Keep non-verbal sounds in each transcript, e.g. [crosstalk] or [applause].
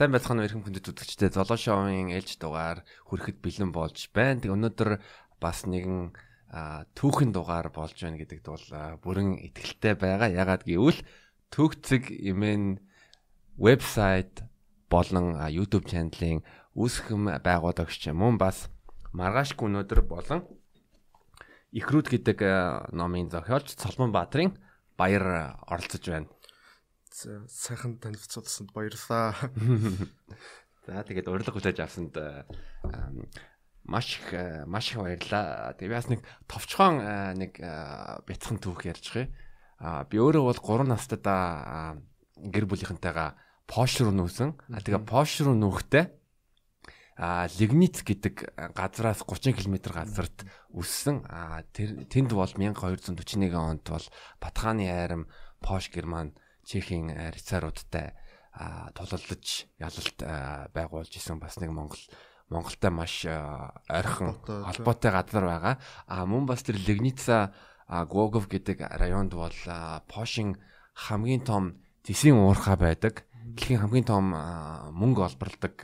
Сайн байцгаана эрхэм хүндэт үзэгчдээ Золоо шоуын ээлж дугаар хүрэхэд бэлэн болж байна. Тэг өнөөдөр бас нэгэн түүхэн дугаар болж байна гэдэгт бол бүрэн итгэлтэй байгаа. Ягаад гэвэл төгцөг имэн вебсайт болон YouTube чаналын үүсгэн байгуулагч мөн бас маргаашгүй өнөөдөр болон Ихрүүд гэдэг номын зохиолч Соломон Баатрин баяр оролцож байна. Сайхан танилцуулсанд баярлалаа. [laughs] За тэгээд урилга хүлээж авсанд маш их маш их баярлалаа. Тэгээд бас нэг товчхон нэг бяцхан түүх ярьж байгаа. А би өөрөө бол 3 настайдаа гэр бүлийнхэнтэйгээ Пош руу нүүсэн. А тэгээ Пош руу нүүхдээ а Лигниц гэдэг газраас 30 км газарт өссөн. А тэр тэнд бол 1241 онд бол Батхааны айрам Пош Герман Чехийн рицааруудтай тулалдаж ялалт байгуулж исэн бас нэг Монгол Монголтой маш ойрхон холбоотой газар байгаа. А мөн бас тэр Лигница Гогов гэдэг районд бол Пошин хамгийн том тесийн уурхай байдаг. Дэлхийн хамгийн том мөнгө олборладаг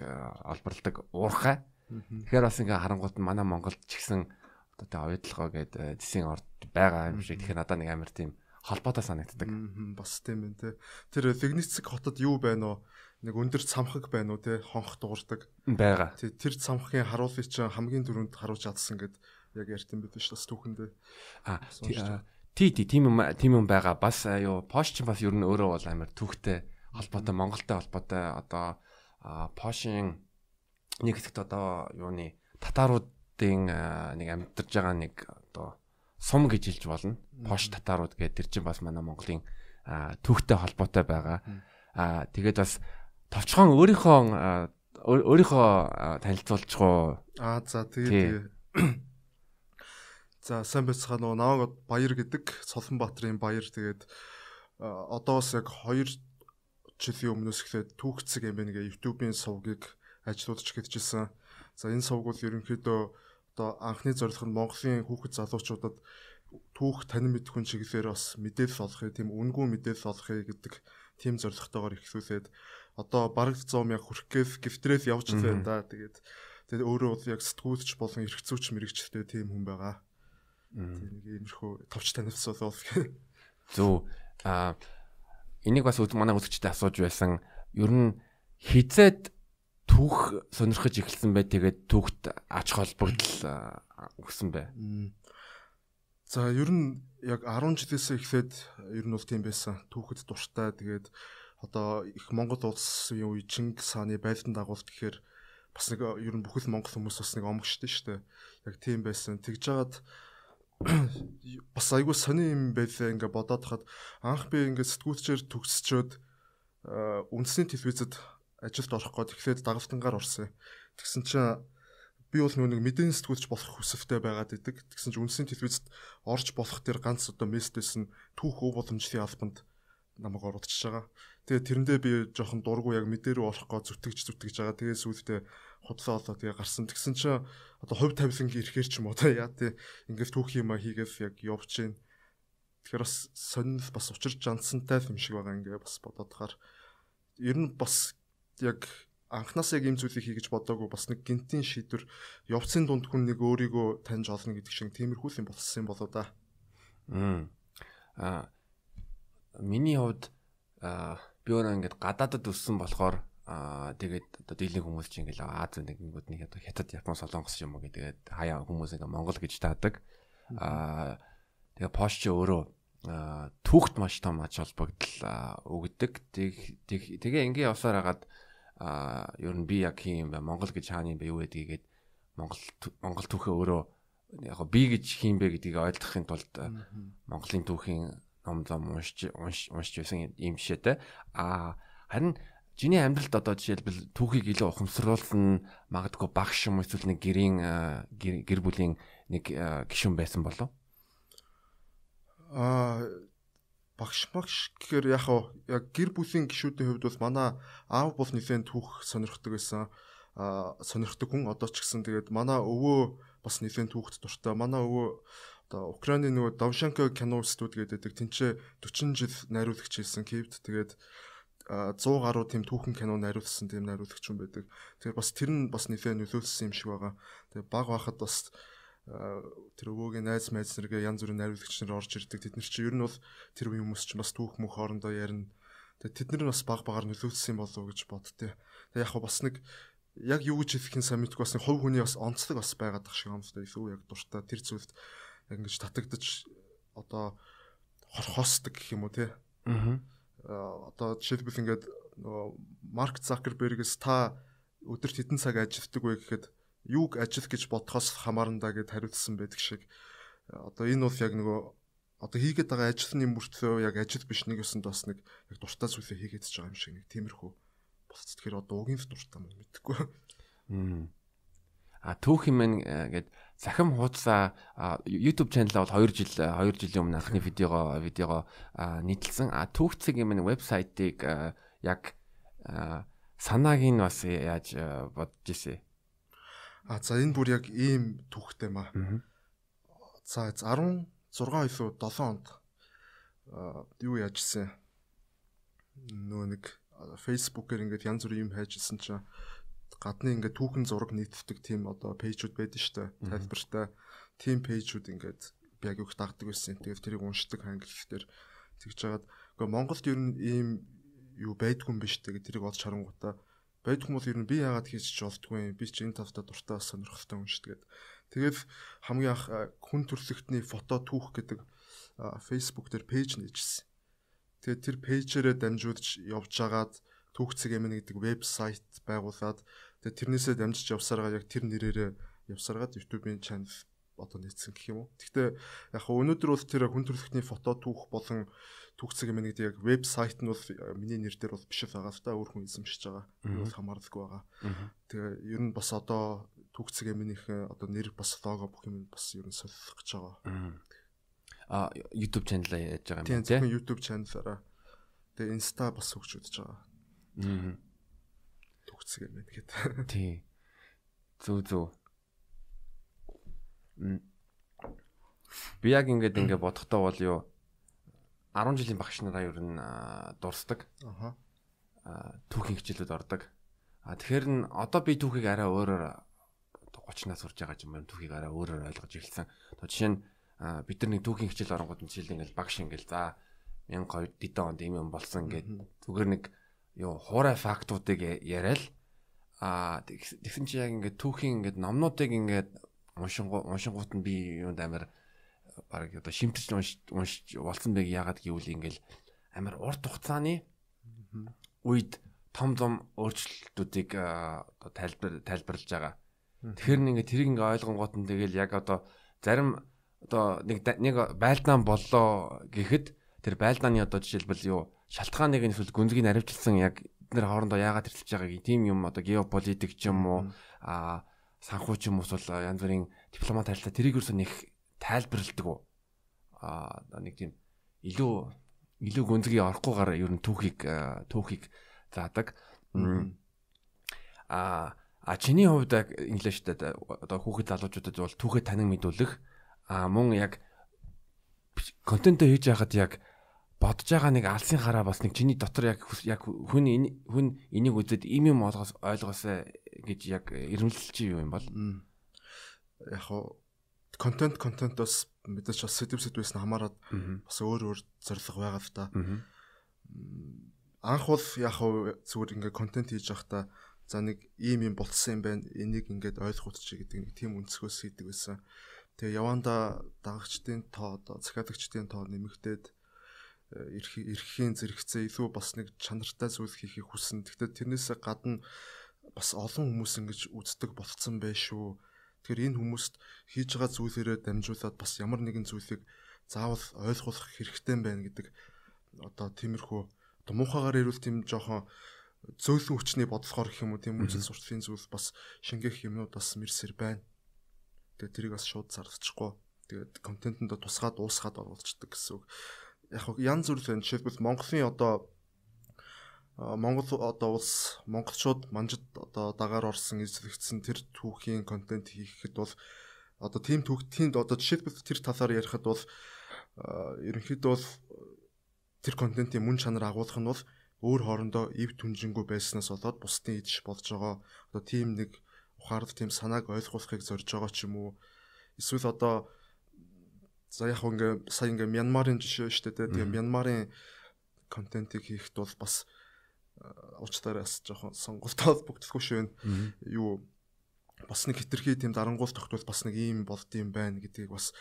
олборладаг уурхай. Тэгэхээр бас ингээ харангуут манай Монголд ч гэсэн одоо тэ оюутлогоо гэдэг тесийн орд байгаа юм шиг. Тэгэхээр надад нэг амар тийм холбоотой санагддаг. Бас тийм байна те. Тэр Лигницэг хотод юу байна уу? Нэг өндөр цамхаг байна уу те? Хонх дуурдаг. Бага. Тэр цамхгийн харуулыг чинь хамгийн дөрөнд харуулж чадсан гэд яг ярьт юм бид ш бас түүхэндээ. А тий тий тийм юм тийм юм байгаа. Бас юу Пош ч бас ер нь өөрөө бол амар түүхтэй холбоотой Монголтой холбоотой одоо Пошин нэг хэсэгт одоо юуны татаруудын нэг амьдарч байгаа нэг одоо сум гэж хэлж болно. Пош татарууд гэдэг тэр чинь бас манай Монголын түүхтэй холбоотой байгаа. Аа тэгээд бас товчхон өөрийнхөө өөрийнхөө танилцуулчих уу? Аа за тэгээд [clears throat] За сайн байцгаа нөгөө наваг баяр гэдэг Солонбаатарын баяр тэгээд одоо бас яг 2 жилийн өмнөөс ихлээр түүхцэг юм байна гэ YouTube-ийн сувгийг ажилуулж гэдчихсэн. За энэ сувг бол ерөнхийдөө одоо анхны зорилго нь Монголын хүүхэд залуучуудад түүх танин мэдхүн чиглэлээр бас мэдээлэл олохыг тийм үнгүй мэдээлэл олохыг гэдэг тийм зорилготойгоор ихлүүлээд одоо бараг 100 мянга хүрэхгээс гифтрэл явж байна да. Тэгээд тэгээд өөрөө яг сэтгүүлч болон эрхцүүч мэрэгчтэй тийм хүн байгаа. Тийм нэг иймэрхүү товч танилцуул бол. Зөв. А энийг бас манай үзэгчтэй асууж байсан. Ер нь хизээд түүх сонирхож эхэлсэн бай тэгээд түүхт ач холбогдол өгсөн бай. За ер нь яг 10 жилээс эхлээд ер нь бол тийм байсан. Түүхэд дуртай тэгээд одоо их Монгол улсын үе Чингис хааны байлдан дагуулт гэхээр бас нэг ер нь бүхэл монгол хүмүүс бас нэг омгштэй шүү дээ. Яг тийм байсан. Тэгж жагаад [clears throat] бас айгүй сони юм байлаа ингээ бодоод хахад анх би ингээ сэтгүүлчээр төгсчөөд үндэсний телевизэд ажилд орох гээд тэгэхээр дагалтангаар орсон. Тэгсэн чинь би бол нэг мэдээний сэтгүүлч болох хүсэлтэй байгаад идэг. Тэгсэн чинь үндэсний телевизэд орж болох тэр ганц одоо мессежсэн түүх өв боломжтой албанд намайг оруулчихж байгаа. Тэгээ тэрэндээ би жоохон дургу яг мэдээ рүү орох гоо зүтгэж зүтгэж байгаа. Тэгээ сүүлдээ худлаа олоо тэгээ гарсан. Тэгсэн чинь одоо хувь тавилан ирэхээр ч юм уу та яа тий ингээд түүх юм а хийгээс яг явж гин. Тэгэхээр бас сонирхол бас учирч жансантай юм шиг байгаа ингээ бас бодоод хаар ер нь бас яг анханаас яг ийм зүйлийг хий гэж бодоагүй бас нэг гинтийн шийдвэр явцын дунд хүн нэг өөрийгөө таньж олно гэдэг шиг тиймэрхүү юм болсон юм болоо да. Аа миний хувьд би өөрөө ингээд гадаадд өссөн болохоор аа тэгээд одоо дийлэн хүмүүс чинь ингээл Аз нэгнгүүд нэг одоо хятад Япон солонгос юм уу гэдэг хаяа хүмүүс ингээ Монгол гэж таадаг. Аа тэгээ ч өөрөө түүхт маш том ач холбогдол өгдөг. Тэгээ ингээ явсаар хагаад а ер нь би яг хийм бай Монгол гэж хаана юм бэ юу гэдгийг Монгол Монгол түүхээ өөрөө яг би гэж хийм бэ гэдгийг ойлгохын тулд Монголын түүхийн ном зам уншиж уншиж байсан юм шигтэй а харин Жиний амьдралд одоо жишээлбэл түүхийг илүү ухамсарлуулсан магадгүй багш юм эсвэл нэг гэрийн гэр бүлийн нэг гишүүн байсан болов? Аа багш багш гэхээр яг яг гэр бүлийн гишүүдийн хувьд бол манай аав бол нэгэн түүх сонирхдаг байсан. Аа сонирхдаг хүн одоо ч гэсэн тэгээд манай өвөө бас нэгэн түүхт дуртай. Манай өвөө одоо Украины нөгөө Давшанко кино студ гэдэг тэнцээ 40 жил найруулагч хийсэн Киевд тэгээд 100 гаруй тийм түүхэн кино найруулсан тийм найруулагч юм байдаг. Тэгэхээр бас тэр нь бас нэлээд нөлөөлсөн юм шиг байгаа. Тэгээ баг байхад бас тэр өвөөгийн найз майз нэргээ янз бүрийн найруулагч нар орж ирдэг. Тэд нар чи ер нь бол тэр үеийн хүмүүс ч бас түүх мөх хоорондоо ярина. Тэгээ тэд нар бас баг багаар нөлөөлсөн болов уу гэж боддتي. Тэгээ яг бас нэг яг юу гэж хэлэх нь сайн мэдгүй бас нэг хувь хүний бас онцлог бас байгаад тах шиг юм л да. Илүү яг дуртай тэр зүйлд яг ингэж татагдаж одоо хорхоосдаг гэх юм уу те. Аа одоо жишээлбэл ингээд нөгөө Марк Закербергээс та өдөрт хэдэн цаг ажилладаг вэ гэхэд юуг ажиллах гэж бодхоос хамаарна да гэд хариулсан байдаг шиг одоо энэ бол яг нөгөө одоо хийгээд байгаа ажлын мөртлөө яг ажил биш нэг өсөнд бас нэг яг дуртай зүйлээ хийгээд байгаа юм шиг нэг тиймэрхүү болц. Тэгэхээр одоо угийн дуртай юм мэдхгүй. А түүх юм гээд Захим хуудасаа YouTube channel бол 2 жил 2 жилийн өмнө анхны видеого видеого нийтэлсэн. А түүхцэг юм вебсайтыг яг санааг нь бас яаж бодож ирсэн. А за энэ бүр яг ийм түүхтэй маа. За 16 илүү 7 онд юу яажсэн. Нөө нэг Facebook-ээр ингээд янз бүрийн юм хайжсэн чинь гадны ингээд түүхэн зураг нийтдэг тийм одоо пэйжүүд байдаг штэ тайлбартай тийм пэйжүүд ингээд би яг их дагдаг байсан. Тэгээд тэрийг уншдаг англихээр тэгж жагаад үгүй Монголд ер нь ийм юу байдгүй юм биш тэгээд тэрийг олж харангуудаа байдгүй бол ер нь би яагаад хийж ч болдгүй би ч энэ тавтаа дуртай сонирхолтой уншдаг. Тэгээд хамгийн анх хүн төрлөختний фото түүх гэдэг Facebook дээр пэйж нээжсэн. Тэгээд тэр пэйжээрээ дамжуулж явж агаад түүхцэг эмэн гэдэг вебсайт байгуулад тэгээ тэрнээсээ дамжиж явсараа яг тэр нэрээрээ явсараад YouTube-ийн channel одоо нийцсэн гэх юм уу. Гэхдээ яг өнөөдөр бол тэр хүн төрөлхтний фото түүх болон түүхцэг эмэн гэдэг яг вебсайт нь бол э, миний нэр дээр бол биш байгаа л та өөр хүн эзэмшиж байгаа. Юу хамаарлахгүй байгаа. Тэгээ ер нь бас одоо түүхцэг эмэнийх одоо нэр бас лого бүх юм бас ер нь солих гэж байгаа. А YouTube channel яаж байгаа юм бэ? Тийм YouTube channel-аараа. Тэгээ Insta бас хөгж үзэж байгаа. Аа. Төгсгөө мэн гэхэд. [laughs] Тий. Зүг зүг. Би яг ингээд ингээд бодохдоо бол юу 10 жилийн багш нараа ер нь дурсдаг. Аха. Түүхийн хичээлүүд ордог. А тэгэхээр н одоо би түүхийг арай өөрөөр 30-наас урж байгаа юм байна. Түүхийг арай өөрөөр ойлгож эхэлсэн. То жишээ нь бид нар нэг түүхийн хичээл оронгууд нь жишээл ингээд багш ингээд за 1200 дидэн онд юм болсон ингээд зүгээр нэг юу хуурай фактуудыг яриад а тэгсэн чи яг ингээд түүхийн ингээд номнуудыг ингээд уншингуу уншингууд нь би юунд амар баг одоо шимтэж уншиж болсон байг яагаад гэвэл ингээд амар урт хугацааны үед том том өөрчлөлтүүдийг одоо тайлбар тайлбарлаж байгаа. Тэгэхээр нэг ингээд тэрийг ингээд ойлгонгууд нь тэгэл яг одоо зарим одоо нэг нэг байлдаан боллоо гэхэд тэр байлдааны одоо жишээлбэл юу шалтгааныг нь эсвэл гүнзгийг наривчлсан яг эдгээр хоорондоо яагаад хэрэлж байгааг тийм юм одоо геополитик ч юм уу а санхүү ч юм уу эсвэл янз бүрийн дипломат харилцаа тэрийг юусэн их тайлбарладаг уу? А нэг тийм илүү илүү гүнзгий орохгүйгээр ер нь түүхийг түүхийг заадаг. А а чиний хувьд инглиштэй одоо хүүхэд залуучуудад бол түүхээ танин мэдүүлэх а мөн яг контентоо хийж яхад яг бодож байгаа нэг алсын хараа бас нэг чиний дотор яг яг хүн хүн энийг үзээд им юм ойлгоос ойлгоосаа гэж яг эрмэлзэлч юу юм бол. Яг хоо контент контентоос мэдээж бас сэдв сэдвээс нь хамаарат бас өөр өөр зорилго байгаа л та. Анх бол яг хоо зүгээр ингээ контент хийж явахдаа за нэг ийм юм болцсон юм байна. Энийг ингээд ойлгох чи гэдэг нэг тийм өнцгөөс хийдэг байсан. Тэгээ яванда дагагчдын тоо одоо захиалагчдын тоо нэмэгдээд эрхийн зэрэгцээ илүү бас нэг чанартай зүйл хийхийг хүсэн. Гэхдээ тэрнээсээ гадна бас олон хүмүүс ингэж үздэг болцсон байх шүү. Тэгэхээр энэ хүмүүст хийж байгаа зүйлээрээ дамжуулаад бас ямар нэгэн зүйлийг заавал ойлгуулах хэрэгтэй байна гэдэг одоо тиймэрхүү одоо муухагаар ирүүл тийм жоохон зөөлөн хүчний бодлохоор гэх юм уу тийм үзэл сурталчилын зүйл бас шингээх юмнууд бас мэрсэр байна. Тэгээ тэрийг бас шууд зарлчихгүй. Тэгээд контентэнд тусгаад уусгаад оруулцдаг гэсэн үг яг янз бүр байна. Жишээлбэл Монголын одоо Монгол одоо улс монголчууд манжид одоо дагаар орсон эзлэгдсэн тэр түүхийн контент хийхэд бол одоо тийм түүхтийн одоо жишээлбэл тэр талаар ярихад бол ерөнхийдөө бол тэр контентын мөн чанар агуулах нь бол өөр хоорондоо ив түнжингүү байснаас болоод бусдын идэж болж байгаа. Одоо тийм нэг ухаард тийм санааг ойлгуулахыг зорж байгаа ч юм уу. Эсвэл одоо за яг ингээ сая ингээ Мянмарын жишээ шүү дээ тийм Мянмарын контентыг хийхэд бол бас уучтаараас жоохон сонголтоод бүгдсгүй швэн юу бас нэг хитрхи тийм дарангуул тогтвол бас нэг ийм болд юм байна гэдгийг бас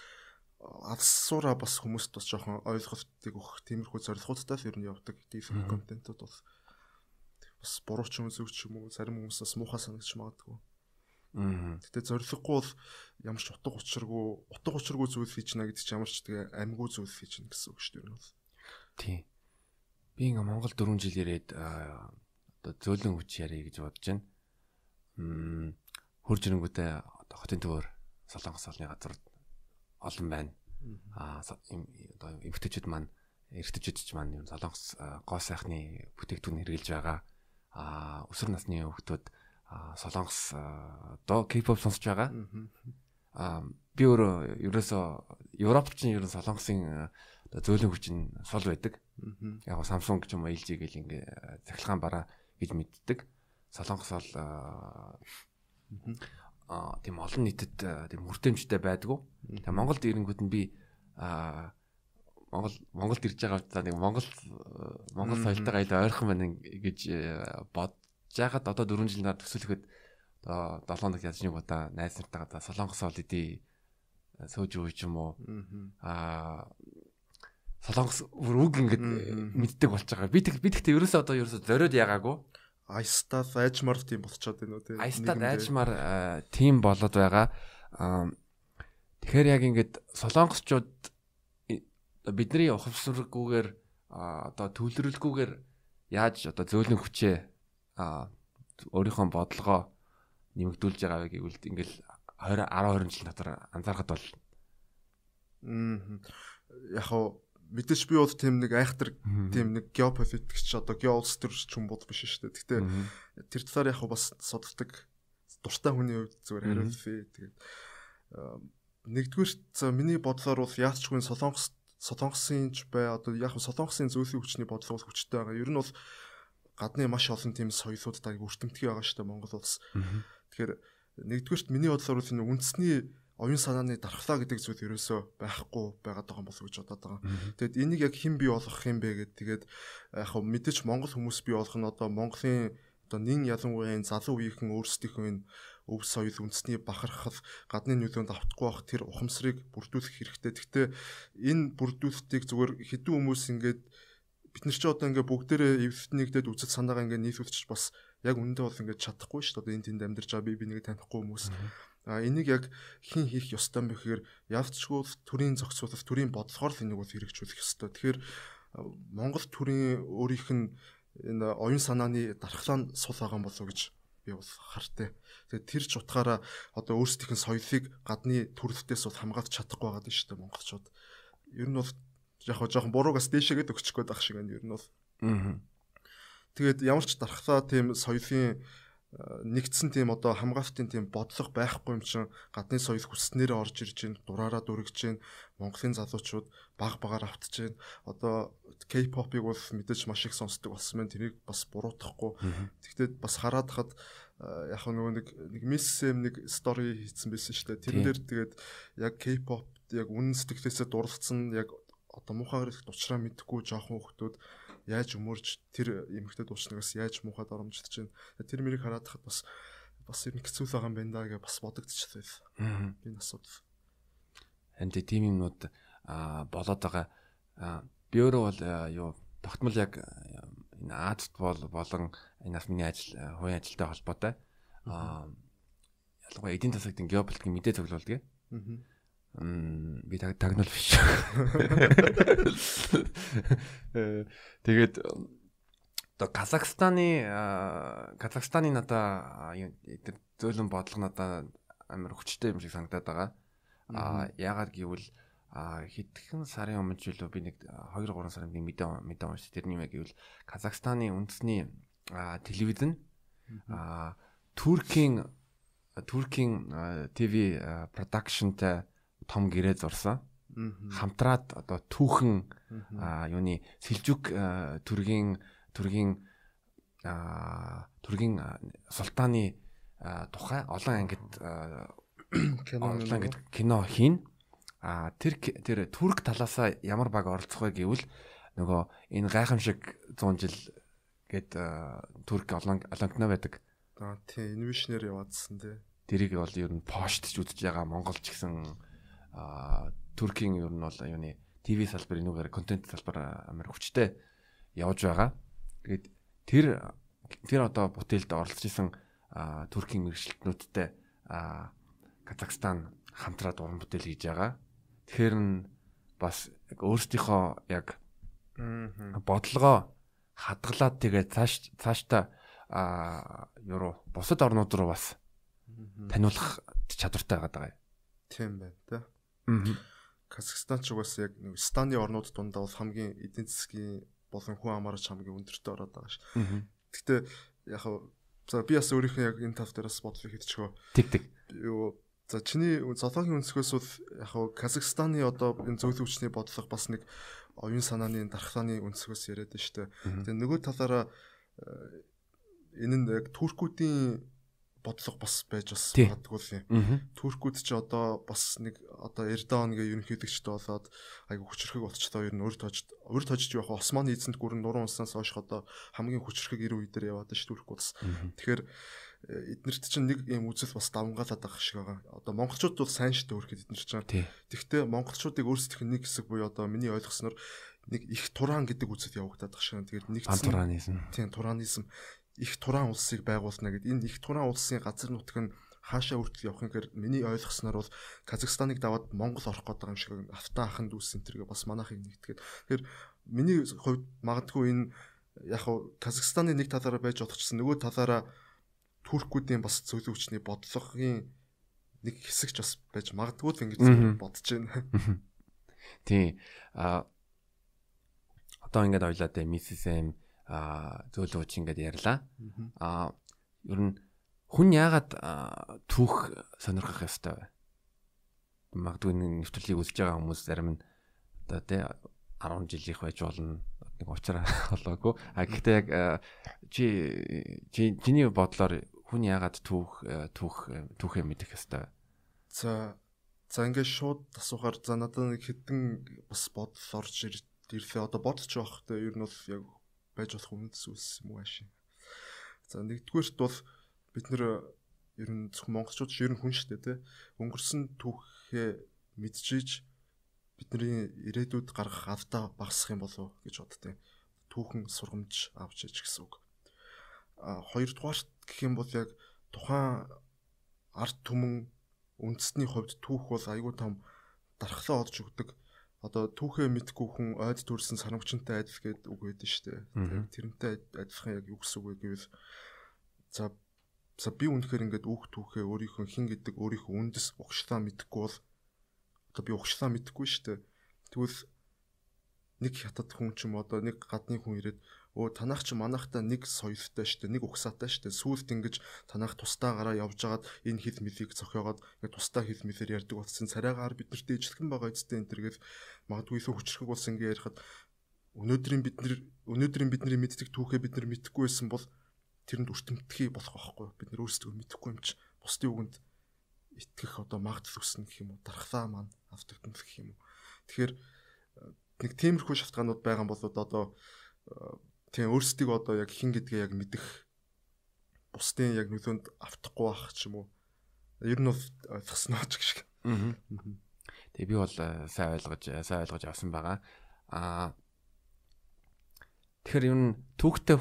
алсуура бас хүмүүст бас жоохон ойлголтыг өгөх тиймэрхүү зорилгоудтай л ер нь явдаг тийм контентууд бол бас буруу ч юм зөв ч юм уу зарим хүмүүс бас муухай санагдаж магадгүй. Гэтэ зорилгогүй бол ямар ч утга учиргүй утга учиргүй зүйл хийж гэнэ гэдэг чинь ямар ч тэгээ амьгүй зүйл хийж гэнэ гэсэн үг шүү дээ. Тийм. Би ингээ Монгол 4 жил ирээд одоо зөөлөн хүч ярих гэж бодож байна. Мм хурж ирэнгүүтээ одоо хотын төвөр Солонгос олны газар олон байна. Аа одоо эмгтээчүүд маань эргэжтэйчүүд ч маань юм Солонгос гоо сайхны бүтээгдэхүүн хэрэгжилж байгаа. Аа өсвөр насны хүүхдүүд Солонгос одоо K-pop сонсож байгаа. Аа би өөрөө ерөөсөө Европ ч ер нь Солонгосын зөөлөн хүчин сул байдаг. Яг Samsung ч юм уу LG гэл ингээ захилгаан бараа гэж мэддэг. Солонгос бол аа тийм олон нийтэд тийм хүртээмжтэй байдгүй. Тэгээ Монголд ирэнгүүт нь би аа Монгол Монголд ирж байгаа удаа нэг Монгол Монгол соёлтойгоо аял ойрхон байна гэж бодож яхад одоо 4 жил нар төсөөлөхөд одоо 7 дахь язны удаа найз нартайгаа Солонгос ол идэе сууж уу ч юм уу? Аа Солонгос бүр үг ингээд мэддэг болж байгаа. Би тэг би тэгтээ ерөөсөө одоо ерөөсөө зориод яагаагүй Айстад айжмар тийм болчиход байна уу тийм. Айстад айжмар тийм болоод байгаа. Тэгэхээр яг ингээд солонгосчууд бидний ухамсаргүйгээр одоо төвлөрөлгүйгээр яаж одоо зөөлөн хүчээ өөрийнхөө бодлогоо нэмэгдүүлж байгаа вэ гэвэл ингээл 20 10 20 жил дотор анзаархад бол яг мэдээж би бол тийм нэг айхтар тийм нэг геополитикч одоо геоулс төр ч юм бол биш шүү дээ. Гэхдээ тэр талаар яг бас судалдаг дуртай хүний хувьд зүгээр хариулъя. Тэгээд нэгдүгээр за миний бодлоор бол яачгүй солонгос солонгосын ч бай одоо яг солонгосын зөөлөн хүчний бодлого хүчтэй байгаа. Ер нь бол гадны маш олон тийм соёлуудтай өртөмтгий байгаа шүү дээ Монгол улс. Тэгэхээр нэгдүгээрт миний бодлоор бол энэ үндэсний оюун санааны дархлаа гэдэг зүйл ерөөсөө байхгүй байгаад байгаа юм болов уу гэж бодоод байгаа. Тэгэд энийг яг хэн бий болгох юм бэ гэд тэгээд яг хөө мэдээж Монгол хүмүүс бий болгох нь одоо Монголын одоо нин ялангуяа энэ залуу үеийнхэн өөрсдийнхөө энэ өв соёл үндэсний бахархал гадны нөлөөнд автахгүй бах тэр ухамсарыг бүрдүүлэх хэрэгтэй. Гэхдээ энэ бүрдүүлэлтийг зүгээр хэдэн хүмүүс ингээд бид нар ч одоо ингээд бүгдээрээ эвтнэгдээд үзэл санаагаа ингээд нийлүүлчих бас яг үндэ бол ингээд чадахгүй шүү дээ. Энэ тэнд амьдарч байгаа би би нэг танихгүй хүмүүс. Mm -hmm А энийг яг хин хийх ёстой юм бэ гэхээр явцчгүй төрийн зохицуулалт төрийн бодлогоор л энийг бол хэрэгжүүлэх ёстой. Тэгэхээр Монгол төрийн өөрийнх нь энэ оюун санааны дархлаа нь сул байгаа болов уу гэж би бол хартай. Тэгээд тэр ч утгаараа одоо өөрсдийнх нь соёлыг гадны төрөлтөөс бол хамгаалж чадахгүй байгаа дээ шүү дээ монголчууд. Ер нь бол яг хоо жоохон буруугаас дээшээгээд өгчих гээд байх шиг байна ер нь бол. Аа. Тэгээд ямар ч дархлаа тийм соёлын нэгдсэн тийм одоо хамгаалтын тийм бодлого байхгүй юм чинь гадны соёл хүснээрээ орж ирж байна дураараа дүргэж байна Монголын залуучууд баг багаар автж байна одоо K-pop-ыг бол мэдээж маш их сонсдог болсон байна. Тэрийг бас буруутгахгүй тэгтээ бас хараад хад яг нөгөө нэг нэг миссэм нэг стори хийсэн байсан шүү дээ тэрэн дээр тэгээд яг K-pop яг үнэн сэтгэлээсээ дурлцсан яг одоо муухай хэрэг тучраа мэдхгүй жоохон хүмүүс яаж өмөрж тэр эмэгтэй дуучнаас яаж муухай доромжтож байна. Тэр мэрийг хараад хахад бас бас ер нь хэцүү байгаа юм байна да гэж бас бодогдчихлаа. Энэ асуудал. Энд тийм юмнууд болоод байгаа. Би өөрөө бол юу тогтмол яг энэ Азад бол болон энэ бас миний ажил хувийн ажилтай холбоотой. Аа ялангуяа эдийн засгийн геополитикийн мэдээ цуглуулдаг. Аа би тагнал биш. Тэгээд одоо Казахстаны Казахстаны надаа зөөлөн бодлого надаа амар хүчтэй юм шиг санагдаад байгаа. Аа яагаад гэвэл хэдхэн сарын өмнө ч үлээ би нэг 2 3 сарын нэг мэдээ мэдээ уншиж тэрний юм гэвэл Казахстаны үндэсний телевизэн Туркийн Туркийн ТV продакшнтай том гэрээ зурсан. Хамтраад одоо түүхэн юуны Сэлжүк төргийн Түргийн а түргийн султааны тухай олон ангид кино ингээд кино хийн. А тэр тэр турк талаасаа ямар баг оролцох вэ гэвэл нөгөө энэ гайхамшиг 100 жил гээд турк олон олонтно байдаг. Аа тий инвишнэр яваадсан тий. Тэрийг бол ер нь поштж үзэж байгаа Монголч гэсэн туркийн ер нь бол юуны ТV салбар энүүгээр контент салбар амар хүчтэй явж байгаа. Тэгээд тэр тэр одоо бүтээлд оролцож исэн туркийн мэрэгчлэтнүүдтэй Казахстан хамтраад уран бүтээл хийж байгаа. Тэгэхээр нь бас яг өөрсдийнхөө яг бодлогоо хадгалаад тэгээд цааш цаашдаа а юу бусад орнууд руу бас таниулах чадвартай байгаа юм. Тийм байна та. Казахстан ч угаас яг нэг станы орнууд дундаа бол хамгийн эдийн засгийн болон хүн амаарч хамгийн өндөртөө ороод байгаа ш. Гэхдээ яг за би бас өөрийнхөө яг энэ тав дээрээс бодлоо хийчихөө. Тэг тэг. Юу за чиний зоологийн өнцгөөс бол яг Казахстаны одоо энэ зөвлөлийн хүчний бодлого бас нэг оюун санааны дархлааны өнцгөөс яриад дээ. Тэгээ нөгөө талаараа э, энэ нь яг туркуудын бодлого бас байж бас магадгүй юм. Туркууд ч одоо бас нэг одоо Эрдоан гээ ерөнхийлөгчтэй болоод айгу хүчрхэг болчихлоо ер нь тожд өөр тожд юу яг Османы эзэнт гүрэн нуруу унснаас хойш одоо хамгийн хүчрхэг 90 үе дээр яваад ш Туркууд бас. Тэгэхээр э, эднэрт чинь нэг юм үзэл бас давмгаалаад байгаа шиг байгаа. Одоо монголчууд бол сайн штэ өөрөд эднэр чинь. Тэгвэл монголчуудыг өөрсдийнх нь нэг хэсэг буюу одоо миний ойлгосноор нэг их тураан гэдэг үзэл явагдаад байгаа шиг. Тэгээд нэг тураанизм. Тийм тураанизм их тураан улсыг байгуулна гэд. Энэ их тураан улсын газар нутг нь хаашаа үртэл явах юм гэхээр миний ойлгосноор бол Казахстаныг даваад Монгол орох гэдэг юм шиг автаа ахын дүүс энтергээ бас манайхыг нэгтгээд тэгэхээр миний хувьд магадгүй энэ яг хав Казахстаны нэг талаараа байж болох гэсэн нөгөө талаараа туркуудын бас зөвлөө хүчний бодлогын нэг хэсэг ч бас байж магадгүй л ингэж бодож байна. Тийм. А одоо ингээд ойлаа тэ Mrs M а зөөлөөч ингээд ярьлаа. А ер нь хүн яагаад түүх сонирхох ёстой вэ? Магадгүй нэвтрүүлгийг үзэж байгаа хүмүүс зарим нь одоо тий 10 жилийнх байж болно нэг уучраа [laughs] болоогүй. А гэхдээ яг чи чиний бодлоор хүн яагаад түүх түүх түүхээ мэдэх ёстой вэ? За за ингээд шууд асуухаар за надад нэг хэдэн бас бодол орж ирлээ. Одоо бодож байх те ер нь бол яг байж болох үнэс үс юм уу ашиг. За нэгдүгээрт бол бид нэр ер нь зөвхөн монголчууд ер нь хүн шүү дээ тий. Өнгөрсөн түүхээ мэдчихэж бидний ирээдүйд гаргах авдаа багасах юм болов гэж боддیں۔ Түүхэн сургамж авч иж гэсэн үг. А хоёрдугаарт гэх юм бол яг тухайн арт түмэн үндэсний хувьд түүх бол айгүй том дархлаа олж өгдөг одоо түүхээ мэдгүй хүн ойд төрсэн санамжчантай адил гэдэг үг байдаг шүү дээ. Тэрнтэй адилхан яг юу гэсэн үг вэ гэвэл за за би үнэхээр ингээд үүх түүхээ өөрийнхөө хин гэдэг өөрийнхөө үндэс угшлаа мэдгүй бол одоо би угшлаа мэдгүй шүү дээ. Тэгвэл нэг хятад хүн ч юм одоо нэг гадны хүн ирээд өө танах ч манахта нэг соёлтой штэ нэг угсаатай штэ. Сүулт ингэж танах тустаагаараа явж агаад энэ хил мэлийг цохиогоод ингээ тустаа хил мэлээр ярьдаг болсон царайгаар бид нарт дэжлэгэн байгаа эцтэй энэ төргээл магадгүй илүү хүчрхэг болсон ингээ ярихад өнөөдрийн бид нар өнөөдрийн бидний мэддэг түүхээ бид нар мэдэхгүй байсан бол тэрэнд өртөмтгий болох байхгүй. Бид нар өөрсдөө мэдэхгүй юм чи. Бусдын үгэнд итгэх одоо магадл өснө гэх юм уу дархлаа маань автагдана гэх юм уу. Тэгэхээр нэг тиймэрхүү шалтгаанууд байгаа бол одоо тийм өөрсдийг одоо яг хин гэдгээ яг мэдэх бусдын яг нөлөөнд автахгүй байх ч юм уу. Ер нь бол ойлгосноо ч гэх шиг. Аа. Тэгээ би бол э, сайн ойлгож сайн ойлгож авсан байгаа. Аа Тэгэхээр ер нь түүхтэй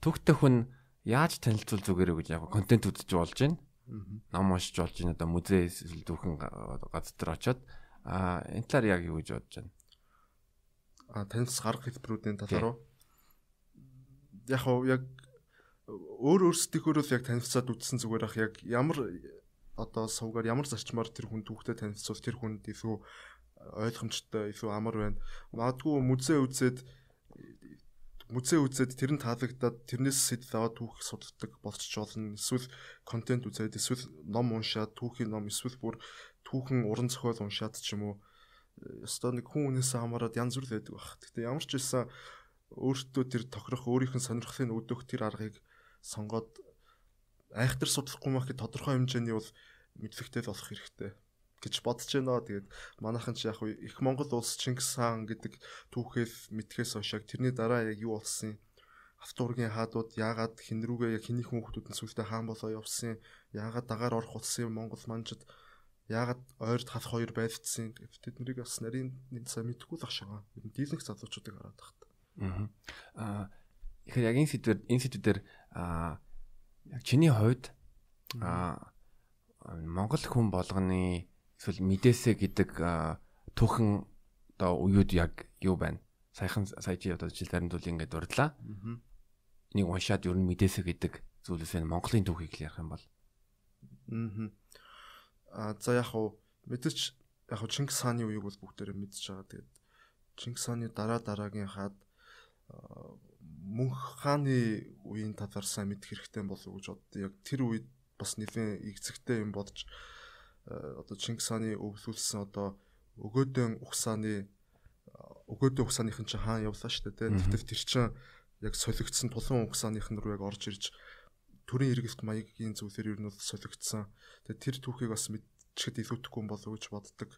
түүхтэй хүн яаж танилцуул зүгээр үү гэж яг контент үзэж болж байна. Ном уншиж болж байна. Одоо музей эсвэл түүхэн газар дээр очиод аа энэ талаар яг юу гэж бодож байна. Аа танилцс гарах хэлбэрүүдийн талаар уу? Яг хав яг өөр өөрсдийнхөө л яг танилцаад үтсэн зүгээр ах яг ямар одоо сувгаар ямар зарчмаар тэр хүн түүхтэй танилцвал тэр хүнд илүү ойлгомжтой илүү амар байна. Магадгүй музей үзээд музей үзээд тэр нь таалагдаад тэрнээс сэтэл аваад түүх судалдаг болчих болно. Эсвэл контент үзээд эсвэл ном уншаад түүхийн ном эсвэл бүр түүхэн уран зохиол уншаад ч юм уу. Ёстой нэг хүн үнээс хамаарат янз бүр байдаг баг. Гэтэ ямар ч байсан өөртөө тэр тохирох өөрийнх нь сонирхлыг өдөөх тэр аргыг сонгоод айхтар судлахгүй мах гэж тодорхой хэмжээний бол мэдлэгтэй болох хэрэгтэй гэж бодож байна. Тэгээд манайхан ч яг их Монгол улс Чингис хаан гэдэг түүхээс мэдхээс хойш тэрний дараа яг юу болсон автургийн хаадууд яагаад хин рүүгээ яг хиний хүүхдүүд нь сүлдээ хаан болоо явсан яагаад дагаар орох утсан Монгол манжид яагаад ойрд хас хоёр байлцсан тэгээд тэд нарыг бас нарийн сайн мэдхгүй л. Ер нь дийлэнх залуучуудыг хараад тахт. Аа тэгэхээр яг энэ сэдвэр энэ сэдвээр аа яг чиний хувьд аа Монгол хүн болгоны эсвэл мэдээсэ гэдэг түүхэн одоо уюуд яг юу байна? Саяхан сая чи одоо жил зарим зүйл ингээд дурдлаа. Энийг уншаад ер нь мэдээсэ гэдэг зүйлээс нь Монголын түүхийг ярих юм бол. Аа за яг хуу мэдээч яг хуу Чингис хааны үеийг бол бүгдээрээ мэдж байгаа. Тэгээд Чингис хааны дараа дараагийн хаад мөнх хааны үеийн талаар сайн мэдэх хэрэгтэй болов уу гэж боддоо. Яг тэр үед бас нэлийн игцэгтэй юм бодож одоо Чингис хааны өвлүүлсэн одоо өгөөдөн ухсааны өгөөдөө ухсааныхын чинь хаан явлаа шүү дээ. Тэгтэл тэр чинь яг солигдсон тулан ухсааныхын руу яг орж ирж төрийн иргэдт маягийн зүйлээр ер нь бол солигдсон. Тэгээд тэр түүхийг бас мэдчихэд илүүтэхгүй юм болов уу гэж боддог.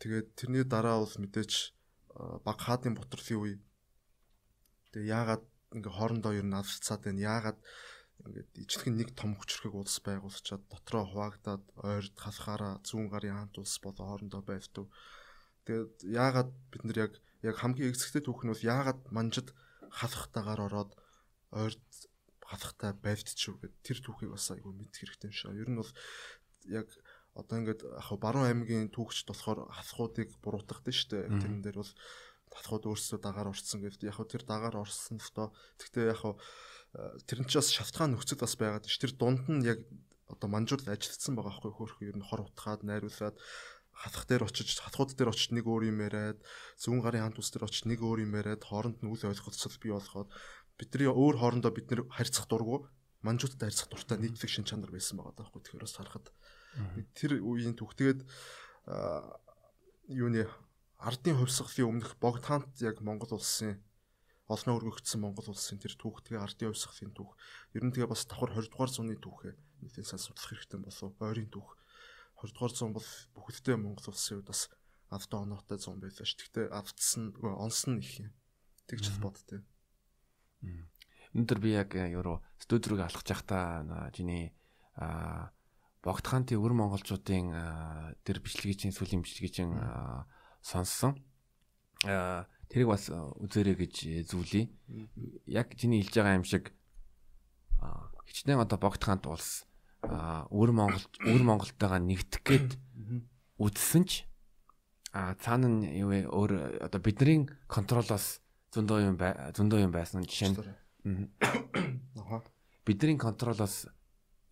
Тэгээд тэрний дараа бол мэдээч баг хаадын бутрлын үе. Тэгээ яагаад ингээ хоорондоо ер нь алцаад байна. Яагаад ингээд ижлэгэн нэг том хүчрхэг улс байгуулчаад дотроо хуваагдаад ойрд халахаараа зүүн гарын хаант улс болоо хоорондоо байлтав. Тэгээд яагаад бид нар яг яг хамгийн эцэгтэй түүх нь бол яагаад манжид халахтаагаар ороод ойрд халахтай байлтчихв гэд тэр түүхийг бас айгүй мэдэх хэрэгтэй юм шиг. Ер нь бол яг одоо ингээд яг баруун аймгийн түүхч болохоор халахуудыг буруутгах дээ шүү дээ. Тэрэн дээр бол халахууд өөрсдөө дагаар орсон гэдэг. Яг тэр дагаар орсон доо. Гэхдээ яг тэр нь ч бас шалтгаан нөхцөл бас байгаад ш. Тэр дунд нь яг одоо манжууд ажиллагдсан байгаа байхгүй хөөх ер нь хор утгаад найруулад хатах дээр очиж хатхууд дээр очиж нэг өөр юм яриад зүүн гарын хамт ус дээр очиж нэг өөр юм яриад хооронд нь үл ойлголцол бий болоход бидний өөр хоорондоо бид нэр харьцах дургу манжуудтай харьцах дуртай нийтлэг шин чанар байсан байгаа даахгүй тэгэхээр бас харахад тэр үеийн түүхтэйгээд юуны ардын хувьсгалын өмнөх богдхаант яг Монгол улсын олноо өргөгдсөн Монгол улсын тэр түүхтгээ ардын хувьсгалын түүх ер нь тэгээ бас давхар 20 дугаар зууны түүхээ нийтээ сайн судлах хэрэгтэй болов ойрын түүх 20 дугаар зуун бол бүхэлдээ Монгол улсын хувьд бас авто оноотой зуун байлаа ш. Гэхдээ автсан онс нь их юм. Тэгж л боддтой. Өнөөдөр би яг евро студи руу алхаж байхдаа жиний а богдхаантын өр монголчуудын тэр бичлэгийн сүлийн бичлэгийн сонссон. Тэрийг бас үзээрэй гэж зүйлий. Яг чиний хэлж байгаа юм шиг хичнээн одоо богдхаант улс өвөр Монгол өвөр Монголтойгоо нэгдэх гээд үдсэн ч а цаана нь юу вэ? Өөр одоо бидний контролоос зөндөө юм зөндөө юм байсан жишээ нь. Бидний контролоос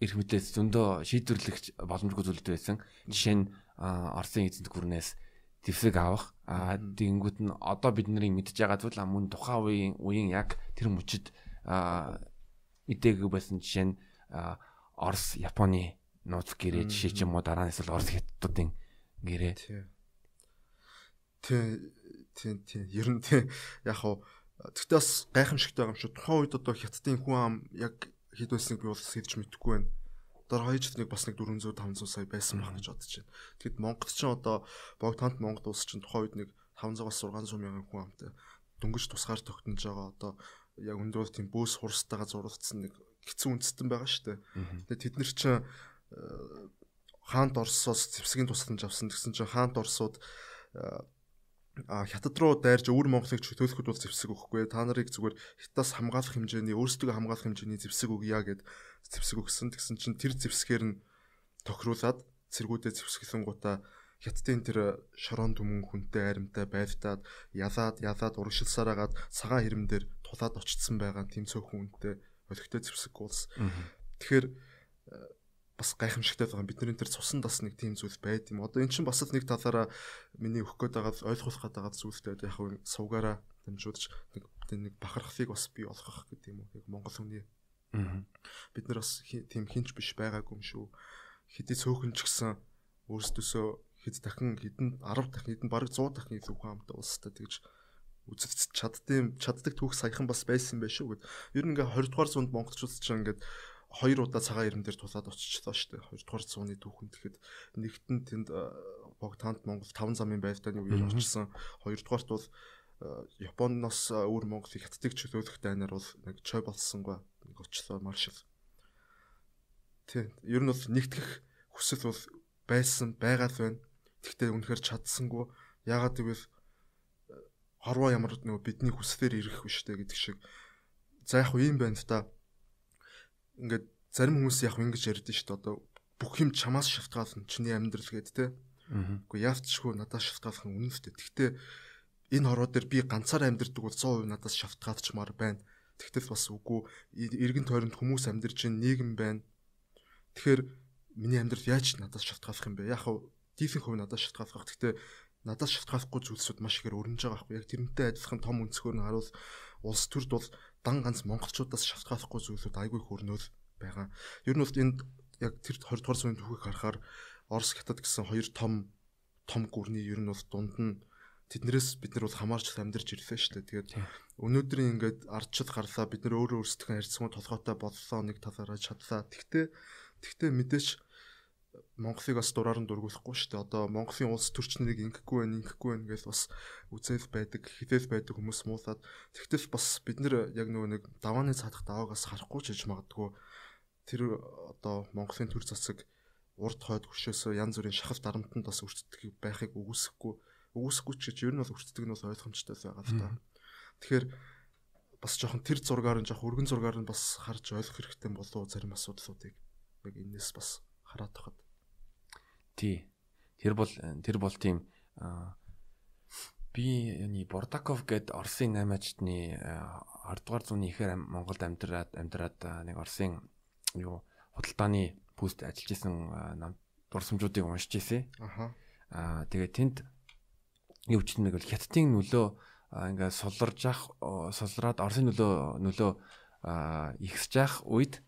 эрх мэдээс зөндөө шийдвэрлэх боломжгүй зүйлүүд байсан жишээ нь Оросын эзэнт гүрнээс дэвсэг авах а тэгэнгүүт нь одоо бидний мэдж байгаа зүйл мөн тухайн үеийн үеийн яг тэр мөчид мэдээгүй байсан жишээ нь Орос, Японы нууц гэрээ жишээ ч юм уу дараа нь эсвэл Орос хятадуудын гэрээ. Тий. Тий, тий. Ер нь тий. Яг хуу тэгтээ бас гайхамшигтай байгаа юм шүү. Тухайн үед одоо хятадын хүн ам яг хэд байсныг би бол сэдж мэдэхгүй байна. Одоо хоёрт нэг бас нэг 400 500 сая байсан байх гэж бодож байна. Тэгэд Монгол ч одоо богдхант Монгол улс чинь тухайн үед нэг 500-аас 600 мянган хүн амтай дөнгөж тусгаар тогтнож байгаа одоо яг өндөр тийм бөөс хурстайгаа зурагдсан нэг хэцүү үндэстэн байгаа шүү дээ. Тэгээ тэд нар чинь э, хаант Оросоос зэвсгийн тусламж авсан гэсэн чинь хаант Оросууд а хятад руу дайрж өвөр Монголыг төлөхөд бол зэвсэг өгөхгүй. Та нарыг зүгээр хятадас хамгаалах хэмжээний өөрсдөө хамгаалах хэмжээний зэвсэг өгье гэд зэвсэг өгсөн. Тэгсэн чинь тэр зэвсгээр нь тохируулаад цэргүүдээ зэвсгэлэнгуудаа хятадын тэр шорон түмэн хүнтэй аримтай байлдаад ялаад ялаад урагшилсараагаад цагаан хэрэмдэр тулаад очсон байгаа тийм цөөхөн үнтэй олигтой зэвсэг уулс. Тэгэхээр э, бас гайхамшигтай байгаа. Бидний тэр цусан бас нэг тийм зүйл байд юм. Одоо эн чинь бас нэг талаараа миний өгөх гээд байгаа ойлгуулах гээд байгаа зүйлтэй яг хөө сувгаараа дамжуулж нэг нэг бахархлыг бас бий олгох гэдэг юм уу. Яг Монгол хүний бид нар бас тийм хинч биш байгаагүй юм шүү. Хэдий цөөхөн ч гэсэн өөрсдөөсөө хэд дахин хэдэн 10 дахин хэдэн бараг 100 дахин илүү хүн амтай улстай тэгж үзэж чаддсан чаддаг түүх саяхан бас байсан байх шүү гэд. Ер нь ингээ 20 дугаар зуунд монголчууд ч ингээд хоёр удаа цагаан ирэн дээр тусаад оччихлоо шүү дээ. 2 дугаар зууны түүхэнд тэгэхэд нэгтэн тэнд Богтаанд Монгол 5 замын байртааны үеэр очсон. 2 дугаарт бол Японоос өөр Монголыг хаттыг чөлөөлөх дайнаар бол нэг чой болсонгүй нэг очлоо марш. Тийм. Ер нь бол нэгтгэх хүсэл бол байсан байгаад байна. Тэгтээ үнэхээр чадсангүй. Ягаад гэвэл хорвоо ямар нэг бидний хүслээр ирэх биш үү гэдэг шиг. За яг юм байна та. Ингээд зарим хүмүүс яг ингэж ярьдэн шүү дээ. Одоо бүх юм чамаас шалтгаална. Чиний амьдрал гээд те. Үгүй яавчгүй надаас шалтгаалах нь үнэн шүү дээ. Тэгтээ энэ хорвоо дээр би ганцаар амьдрдаг бол 100% надаас шалтгаалчмаар байна. Тэгтэл бас үгүй эргэн тойронд хүмүүс амьдарч байна, нийгэм байна. Тэгэхээр миний амьдрал яаж надаас шалтгаалах юм бэ? Яг хав дийфийн хувь надаас шалтгаалах. Гэхдээ надаас шалтгаалахгүй зүйлсүүд маш ихээр өрнөж байгаа байхгүй. Яг тэрнтэй адилхан том өнцгөр нь харуул улс төрд бол дан ганц монголчуудаас шалтгаалахгүй зүйлсүүд айгүй хөрнөөл байгаа. Ер нь бол энд яг тэр 20 дугаар зууны түүхийг харахаар Орос хятад гэсэн хоёр том том гүрний ер нь бол дунд нь тэднэрээс бид нар бол хамаарч амьдарч ирлээ шүү дээ. Тэгээд өнөөдрийн ингээд ардчил гарлаа бид нар өөрөө өөрсдөө харьцсан толгойтой боллоо нэг талаараа чадлаа. Тэгтээ тэгтээ мэдээч Монголыг бас дураар нь дургуулахгүй шүү дээ. Одоо Монголын улс төрчнэрийг ингэхгүй байх, ингэхгүй байх гэж бас үзэл байдаг, хідэл байдаг хүмүүс муулаад тэгтэл бас бид нэр яг нөгөө нэг давааны цадах даваагаас харахгүй ч гэж магадгүй тэр одоо Монголын төр засаг урд хойд хөшөөсөө янз бүрийн шахалт дарамтанд бас өртдөг байхыг үгүйсэхгүй үгүйсэхгүй ч гэж ер нь бол өртдөг нь бол ойлгомжтой байгаа л та. Тэгэхээр бас жоохон тэр зургаар нь жоохон өргөн зургаар нь бас харж ойлгох хэрэгтэй болов зарим асуудлуудыг яг энэс бас хараад тахад. Тий. Тэр бол тэр бол тийм би яни Бордаков гээд Оросын 8 ажилтны 20 дугаар зууны ихээр Монголд амьдраад амьдраад нэг Оросын юу худалдааны пүүст ажиллаж исэн дурсамжуудыг уншиж ирсэн. Аха. Аа тэгээ тэнд юу ч нэг бол хятадын нөлөө ингээ суларж ах сулраад Оросын нөлөө нөлөө ихсэж ах үед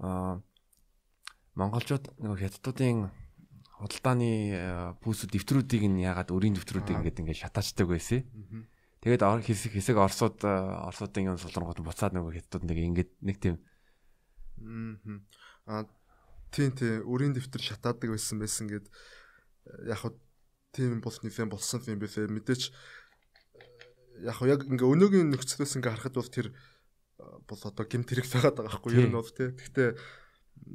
аа монголчууд нэг хятадуудын худалдааны пүүсүүд дэвтрүүдийг нь ягаад өрийн дэвтрүүдийг ингээд ингээд шатаачдаг байсан. Тэгээд хэсэг хэсэг орсууд орсуудын юм сулрангууд буцаад нөгөө хятадууд нэг ингээд нэг тийм аа тийм тийм өрийн дэвтэр шатаадаг байсан байсан гэд яг хав тийм бол нэлээд болсон юм бэлээ. Мэдээч яг яг ингээ өнөөгийн нөхцлөөс ингээ харахад бол тэр бол одоо гимт хэрэг байгаад байгаа байхгүй юу? Бол тий. Гэхдээ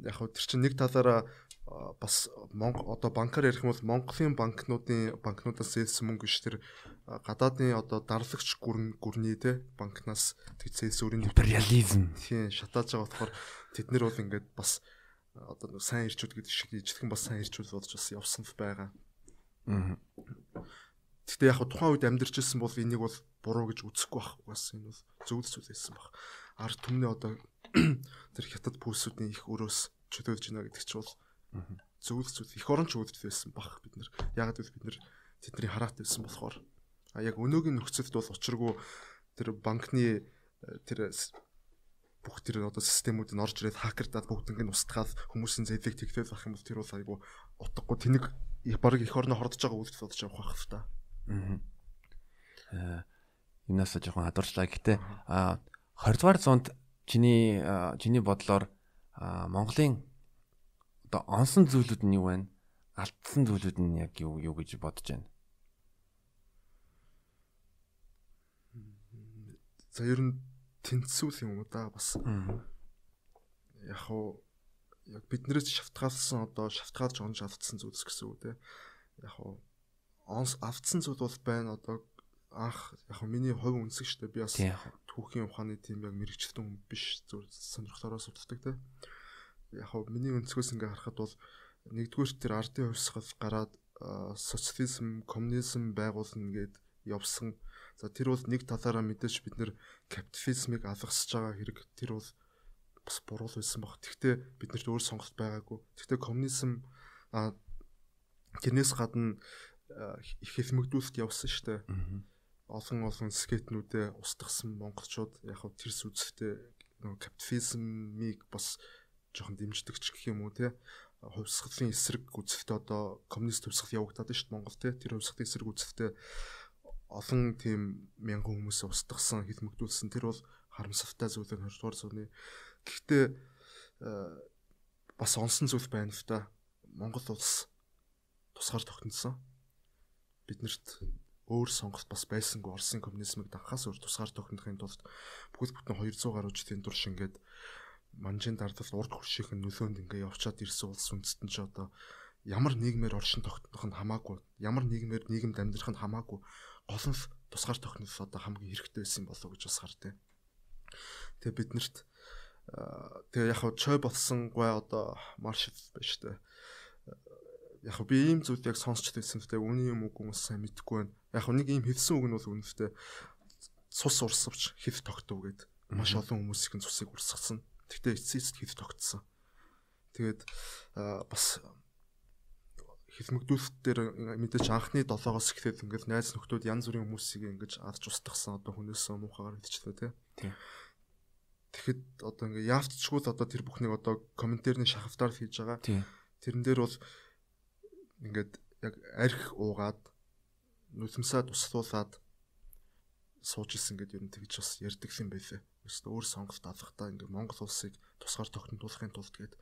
яг хав тэр чинь нэг талаараа бас Монгол одоо банкар ярих юм бол Монголын банкнуудын банкнуудаас зээлсэн мөнгө биш тэр гадаадын одоо дарлагч гүрэн гүрний те банкнаас тэг зээлсэн өрийн империализм тийм шатааж байгаа болохоор тэд нар бол ингээд бас одоо сайн ирчүүд гэдэг шиг ижлэгэн бас сайн ирчүүд болж бас явсан байгаа. Гэхдээ яг тухайн үед амьдарч ирсэн бол энийг бол буруу гэж үзэхгүй байх. Бас энэ бол зөв зүйл байсан баг. Ард түмний одоо [clears throat] тэр хятад пүүсүүдийн их өрөөс чөлөөлж байна гэдэг чинь бол зөв зүйл их орон ч үүдэл байсан баг бид нар. Яг л бид нар тэдний хараат байсан болохоор а яг өнөөгийн нөхцөлд бол учиргүй тэр банкны э, тэр бүх тэр одоо системүүд нь орж ирээд хакердаад бүгднийг нь устгаад хүмүүсийн зээлийг тэгтэл байх юм бол тэр бол айгу утгагүй тэнэг баг их орно хордож байгаа үйлдэл бодож явах байх л та. Аа. Юунаас жоохон хадварчлаа. Гэтэ а 20 дугаар зуунд чиний чиний бодлоор Монголын одоо онсон зүйлүүд нь юу вэ? Алдсан зүйлүүд нь яг юу юу гэж бодож байна? За ер нь тэнцсүүл юм уу да бас. Яг уу яг биднээс шавтгаалсан одоо шавтгаалж онж автсан зүйлс гэсэн үг те. Яг уу онс автсан зүйл бол байна одоо анх яг миний хувь үнсэг штэ би бас түүхийн ухааны тийм яг мэрэгчлэн хүн биш зөв сонирхлоороо судалдаг те. Яг миний өнцгөөс ингээ харахад бол нэгдүгээр тэр ардын хувьсгал гараад социализм, коммунизм байгуулна гэд явсан. За тэр бол нэг талаараа мэдээж бид нэр капитализмыг алгасж байгаа хэрэг тэр бол бас буруу байсан баг. Тэгвэл бид нарт өөр сонголт байгаагүй. Тэгвэл коммунизм а тэрнээс гадна их хэлмэгдүүлэлт явсан дээ. Олон олон скетнүүдээ устгасан монголчууд яг хав тэрс үзэхтэй нөгөө капитализмыг бас жоохон дэмждэг ч гэх юм уу те хувьсгалын эсрэг үзэхтэй одоо коммунист хувьсгал явагдаад шүү дээ Монгол те тэр хувьсгалын эсрэг үзэхтэй олон тийм мянган хүмүүсээ устгасан хилмигдүүлсэн тэр бол харамсалтай зүйл нь 20 дугаар зууны. Гэхдээ бас онсон зүйл байна л та. Монгол улс тусгаар тогтносон. Биднэрт өөр сонголт бас байсангүй Оросын коммунизмыг данхаас өөр тусгаар тогтнохын тулд бүгд бүтэн 200 гаруй жилийн турш ингээд манжийн дардал урд хуршийн нөлөөнд ингээ явчаад ирсэн улс үндэстэн ч одоо ямар нийгмээр оршин тогтнох нь хамаагүй ямар нийгмээр нийгэмд амьдрах нь хамаагүй гол нь тусгаар тогтнох одоо хамгийн хэрэгтэй байсан болов гэж бас хардیں۔ Тэгээ биднэрт Тэгээ яг хав чой болсон гой одоо марш байж тээ. Яг би ийм зүйл яг сонсч байсан фэ үний юм уу хүмүүс сайн мэдэхгүй байна. Яг нэг ийм хэлсэн үг нь бол үнэтэй цус урсавч хэв тогтов гэд маш олон хүмүүсийн цусыг урсгасан. Тэгтээ эцэд хэв тогтсон. Тэгээд бас хэлмэгдүүлэлт дээр мэдээж анхны 7-оос эхлээд ингээд найз нөхдүүд янз бүрийн хүмүүсийг ингэж авч устгасан одоо хүнээс муухагаар хэлчихлээ тий. Тэгэхэд одоо ингээ яавччгүй л одоо тэр бүхнийг одоо комментэрний шахавтаар хийж байгаа. Тэрэн дээр бол ингээд яг арх уугаад нүсэмсээ туслуулад сууж исэн гэдэг юм тэгж бас ярьдаг юм байлээ. Өөрөөсөө өөр сонголт алгахтаа ингээ Монгол улсыг тусгаар тогтнуулахын тулд гээд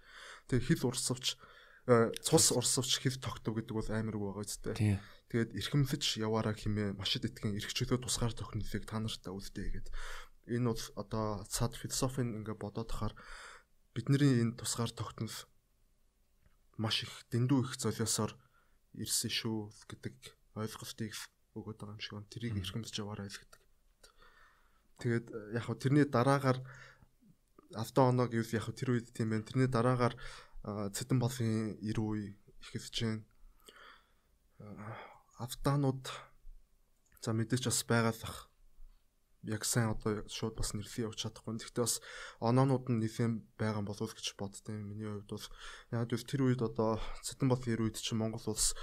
тэгээ хил урсавч э, цус урсавч хив тогтов гэдэг бол амар үг байгаа үстэй. Тэгээд эрхэмлэж яваараа хэмээ машид итгэн эрхчлөө тусгаар тогтнолыг та нартаа үлдээ гэдэг энэ бол одоо цаад философийн ингээ бодоод тахаар бидний энэ тусгаар тогтнол маш их дэндүү их золиосоор ирсэн шүү гэдэг ойлголтыг өгöd байгаа юм шиг байна. Тэрийг эрхэмдэж яваарай л гэдэг. Тэгээд яг хөө тэрний дараагаар автоо оноо гэвэл яг тэр үед тийм байна. Тэрний дараагаар цэдэн балын 90 үе ихэлж байна. Автоонууд за мэдээч бас байгалах яг сайн одоо шууд бас нэрлэе явуулж чадахгүй. Гэхдээ бас оноонууд нь нэфэм байгаа болов уу гэж боддیں۔ Миний хувьд бол яг л тэр үед одоо Цэтэнбат эр үед чинь Монгол улс